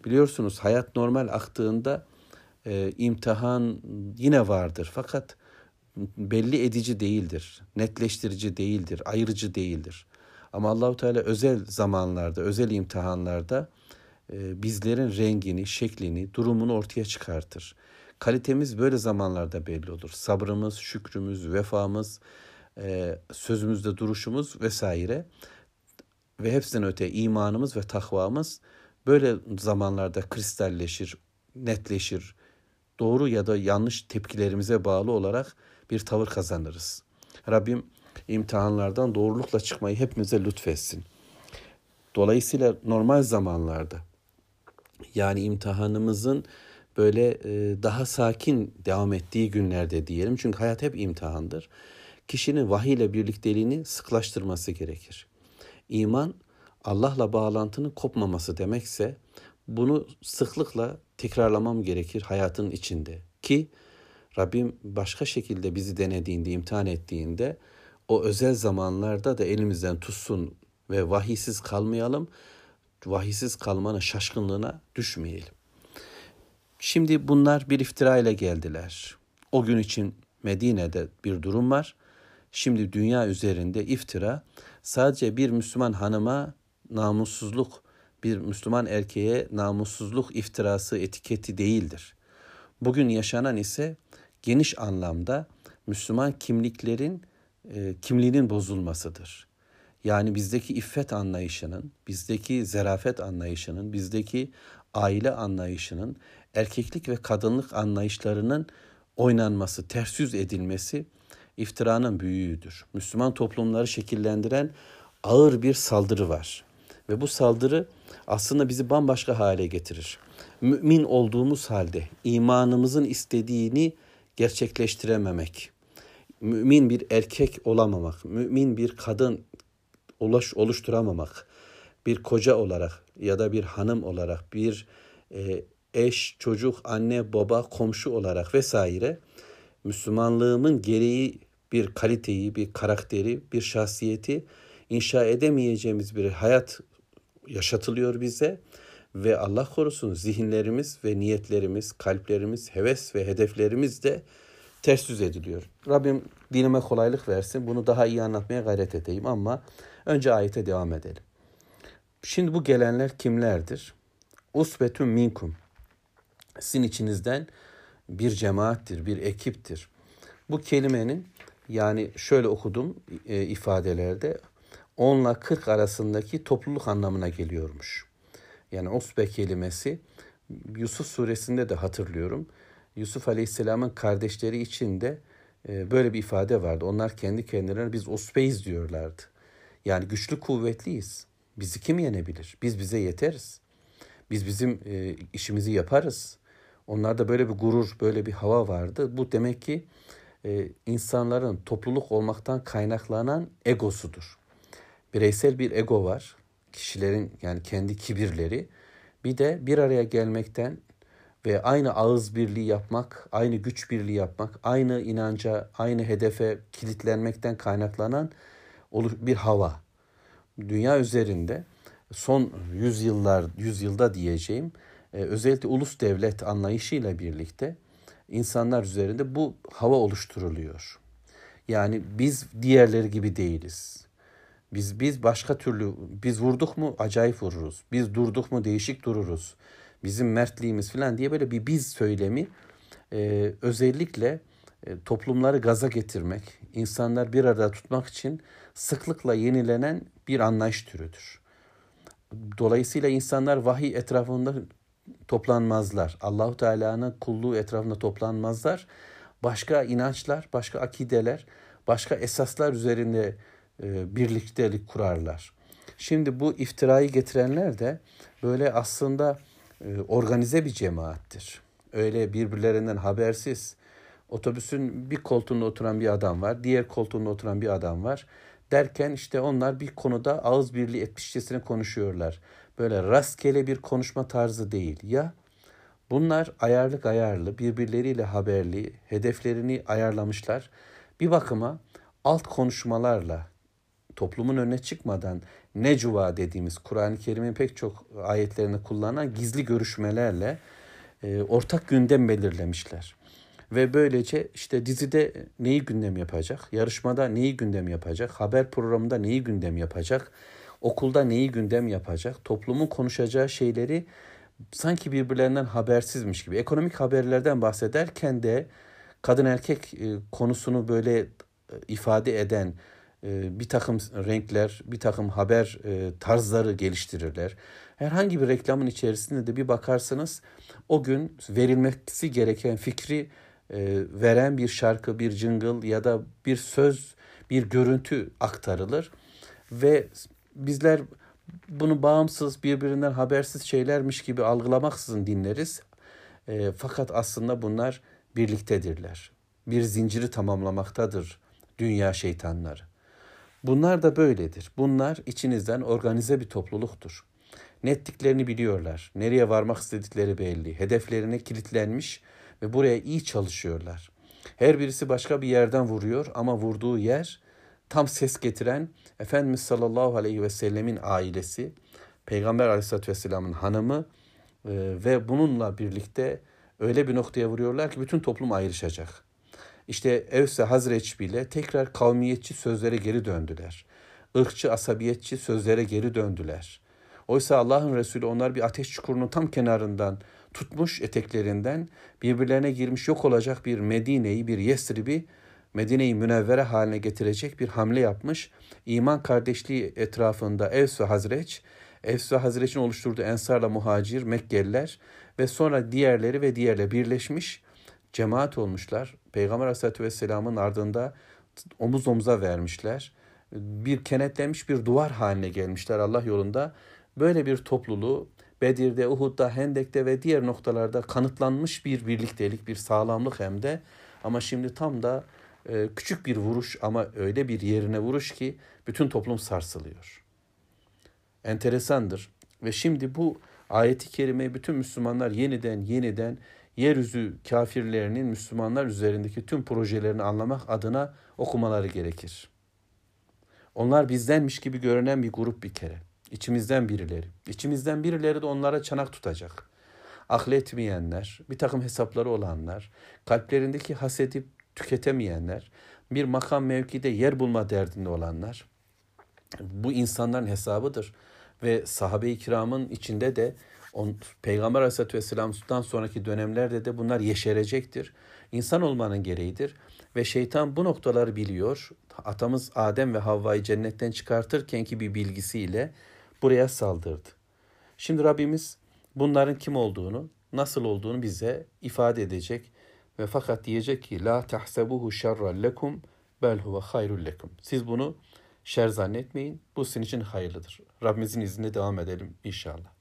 Biliyorsunuz hayat normal aktığında e, imtihan yine vardır. Fakat belli edici değildir, netleştirici değildir, ayırıcı değildir. Ama Allahu Teala özel zamanlarda, özel imtihanlarda bizlerin rengini, şeklini, durumunu ortaya çıkartır. Kalitemiz böyle zamanlarda belli olur. Sabrımız, şükrümüz, vefamız, e, sözümüzde duruşumuz vesaire ve hepsinden öte imanımız ve takvamız böyle zamanlarda kristalleşir, netleşir. Doğru ya da yanlış tepkilerimize bağlı olarak bir tavır kazanırız. Rabbim imtihanlardan doğrulukla çıkmayı hepimize lütfetsin. Dolayısıyla normal zamanlarda yani imtihanımızın böyle e, daha sakin devam ettiği günlerde diyelim. Çünkü hayat hep imtihandır. Kişinin vahiy ile birlikteliğini sıklaştırması gerekir. İman Allah'la bağlantının kopmaması demekse bunu sıklıkla tekrarlamam gerekir hayatın içinde ki Rabbim başka şekilde bizi denediğinde, imtihan ettiğinde o özel zamanlarda da elimizden tutsun ve vahiysiz kalmayalım. Vahiysiz kalmanın şaşkınlığına düşmeyelim. Şimdi bunlar bir iftira ile geldiler. O gün için Medine'de bir durum var. Şimdi dünya üzerinde iftira sadece bir Müslüman hanıma namussuzluk, bir Müslüman erkeğe namussuzluk iftirası etiketi değildir. Bugün yaşanan ise geniş anlamda Müslüman kimliklerin e, kimliğinin bozulmasıdır. Yani bizdeki iffet anlayışının, bizdeki zerafet anlayışının, bizdeki aile anlayışının, erkeklik ve kadınlık anlayışlarının oynanması, ters yüz edilmesi iftiranın büyüğüdür. Müslüman toplumları şekillendiren ağır bir saldırı var. Ve bu saldırı aslında bizi bambaşka hale getirir. Mümin olduğumuz halde imanımızın istediğini gerçekleştirememek, mümin bir erkek olamamak, mümin bir kadın ulaş, oluşturamamak, bir koca olarak ya da bir hanım olarak, bir e, eş, çocuk, anne, baba, komşu olarak vesaire Müslümanlığımın gereği bir kaliteyi, bir karakteri, bir şahsiyeti inşa edemeyeceğimiz bir hayat yaşatılıyor bize ve Allah korusun zihinlerimiz ve niyetlerimiz, kalplerimiz, heves ve hedeflerimiz de ters yüz ediliyor. Rabbim dinime kolaylık versin. Bunu daha iyi anlatmaya gayret edeyim ama önce ayete devam edelim. Şimdi bu gelenler kimlerdir? Usbetun minkum. Sizin içinizden bir cemaattir, bir ekiptir. Bu kelimenin yani şöyle okudum e, ifadelerde 10 ile 40 arasındaki topluluk anlamına geliyormuş. Yani usbe kelimesi Yusuf suresinde de hatırlıyorum. Yusuf Aleyhisselam'ın kardeşleri için de e, böyle bir ifade vardı. Onlar kendi kendilerine biz usbeyiz diyorlardı. Yani güçlü kuvvetliyiz. Bizi kim yenebilir? Biz bize yeteriz. Biz bizim e, işimizi yaparız. Onlarda böyle bir gurur, böyle bir hava vardı. Bu demek ki e, insanların topluluk olmaktan kaynaklanan egosudur. Bireysel bir ego var. Kişilerin yani kendi kibirleri. Bir de bir araya gelmekten ve aynı ağız birliği yapmak, aynı güç birliği yapmak, aynı inanca, aynı hedefe kilitlenmekten kaynaklanan bir hava. Dünya üzerinde son yüzyıllar, yüzyılda diyeceğim, e, özellikle ulus devlet anlayışıyla birlikte insanlar üzerinde bu hava oluşturuluyor. Yani biz diğerleri gibi değiliz. Biz biz başka türlü biz vurduk mu acayip vururuz. Biz durduk mu değişik dururuz. Bizim mertliğimiz falan diye böyle bir biz söylemi e, özellikle e, toplumları gaza getirmek, insanlar bir arada tutmak için sıklıkla yenilenen bir anlayış türüdür. Dolayısıyla insanlar vahiy etrafında toplanmazlar. Allahu Teala'nın kulluğu etrafında toplanmazlar. Başka inançlar, başka akideler, başka esaslar üzerinde e, birliktelik kurarlar. Şimdi bu iftirayı getirenler de böyle aslında e, organize bir cemaattir. Öyle birbirlerinden habersiz otobüsün bir koltuğunda oturan bir adam var, diğer koltuğunda oturan bir adam var. Derken işte onlar bir konuda ağız birliği etmişçesine konuşuyorlar. Böyle rastgele bir konuşma tarzı değil. Ya bunlar ayarlık ayarlı, birbirleriyle haberli, hedeflerini ayarlamışlar. Bir bakıma alt konuşmalarla, toplumun önüne çıkmadan necuva dediğimiz Kur'an-ı Kerim'in pek çok ayetlerini kullanan gizli görüşmelerle e, ortak gündem belirlemişler. Ve böylece işte dizide neyi gündem yapacak, yarışmada neyi gündem yapacak, haber programında neyi gündem yapacak, okulda neyi gündem yapacak, toplumun konuşacağı şeyleri sanki birbirlerinden habersizmiş gibi. Ekonomik haberlerden bahsederken de kadın erkek e, konusunu böyle e, ifade eden e, bir takım renkler, bir takım haber tarzları geliştirirler. Herhangi bir reklamın içerisinde de bir bakarsınız o gün verilmesi gereken fikri veren bir şarkı, bir jingle ya da bir söz, bir görüntü aktarılır ve bizler bunu bağımsız, birbirinden habersiz şeylermiş gibi algılamaksızın dinleriz. E, fakat aslında bunlar birliktedirler. Bir zinciri tamamlamaktadır dünya şeytanları. Bunlar da böyledir. Bunlar içinizden organize bir topluluktur. Netliklerini biliyorlar. Nereye varmak istedikleri belli. Hedeflerine kilitlenmiş ve buraya iyi çalışıyorlar. Her birisi başka bir yerden vuruyor ama vurduğu yer tam ses getiren Efendimiz sallallahu aleyhi ve sellemin ailesi, Peygamber aleyhissalatü vesselamın hanımı e, ve bununla birlikte öyle bir noktaya vuruyorlar ki bütün toplum ayrışacak. İşte Evse Hazreç bile tekrar kavmiyetçi sözlere geri döndüler. Irkçı, asabiyetçi sözlere geri döndüler. Oysa Allah'ın Resulü onlar bir ateş çukurunun tam kenarından tutmuş eteklerinden birbirlerine girmiş yok olacak bir Medine'yi, bir Yesrib'i Medine'yi münevvere haline getirecek bir hamle yapmış. İman kardeşliği etrafında Evs ve Hazreç, Evs ve Hazreç'in oluşturduğu Ensarla muhacir, Mekkeliler ve sonra diğerleri ve diğerle birleşmiş cemaat olmuşlar. Peygamber Aleyhisselatü Vesselam'ın ardında omuz omuza vermişler. Bir kenetlenmiş bir duvar haline gelmişler Allah yolunda. Böyle bir topluluğu Bedir'de, Uhud'da, Hendek'te ve diğer noktalarda kanıtlanmış bir birliktelik, bir sağlamlık hem de. Ama şimdi tam da e, küçük bir vuruş ama öyle bir yerine vuruş ki bütün toplum sarsılıyor. Enteresandır. Ve şimdi bu ayeti kerime bütün Müslümanlar yeniden yeniden yeryüzü kafirlerinin Müslümanlar üzerindeki tüm projelerini anlamak adına okumaları gerekir. Onlar bizdenmiş gibi görünen bir grup bir kere. İçimizden birileri. İçimizden birileri de onlara çanak tutacak. Akletmeyenler, bir takım hesapları olanlar, kalplerindeki hasedi tüketemeyenler, bir makam mevkide yer bulma derdinde olanlar, bu insanların hesabıdır. Ve sahabe-i kiramın içinde de on, Peygamber Aleyhisselatü Vesselam'dan sonraki dönemlerde de bunlar yeşerecektir. İnsan olmanın gereğidir. Ve şeytan bu noktaları biliyor. Atamız Adem ve Havva'yı cennetten çıkartırken ki bir bilgisiyle buraya saldırdı. Şimdi Rabbimiz bunların kim olduğunu, nasıl olduğunu bize ifade edecek. Ve fakat diyecek ki la tahsebuhu şerran lekum bel huve hayrul lekum. Siz bunu şer zannetmeyin. Bu sizin için hayırlıdır. Rabbimizin izniyle devam edelim inşallah.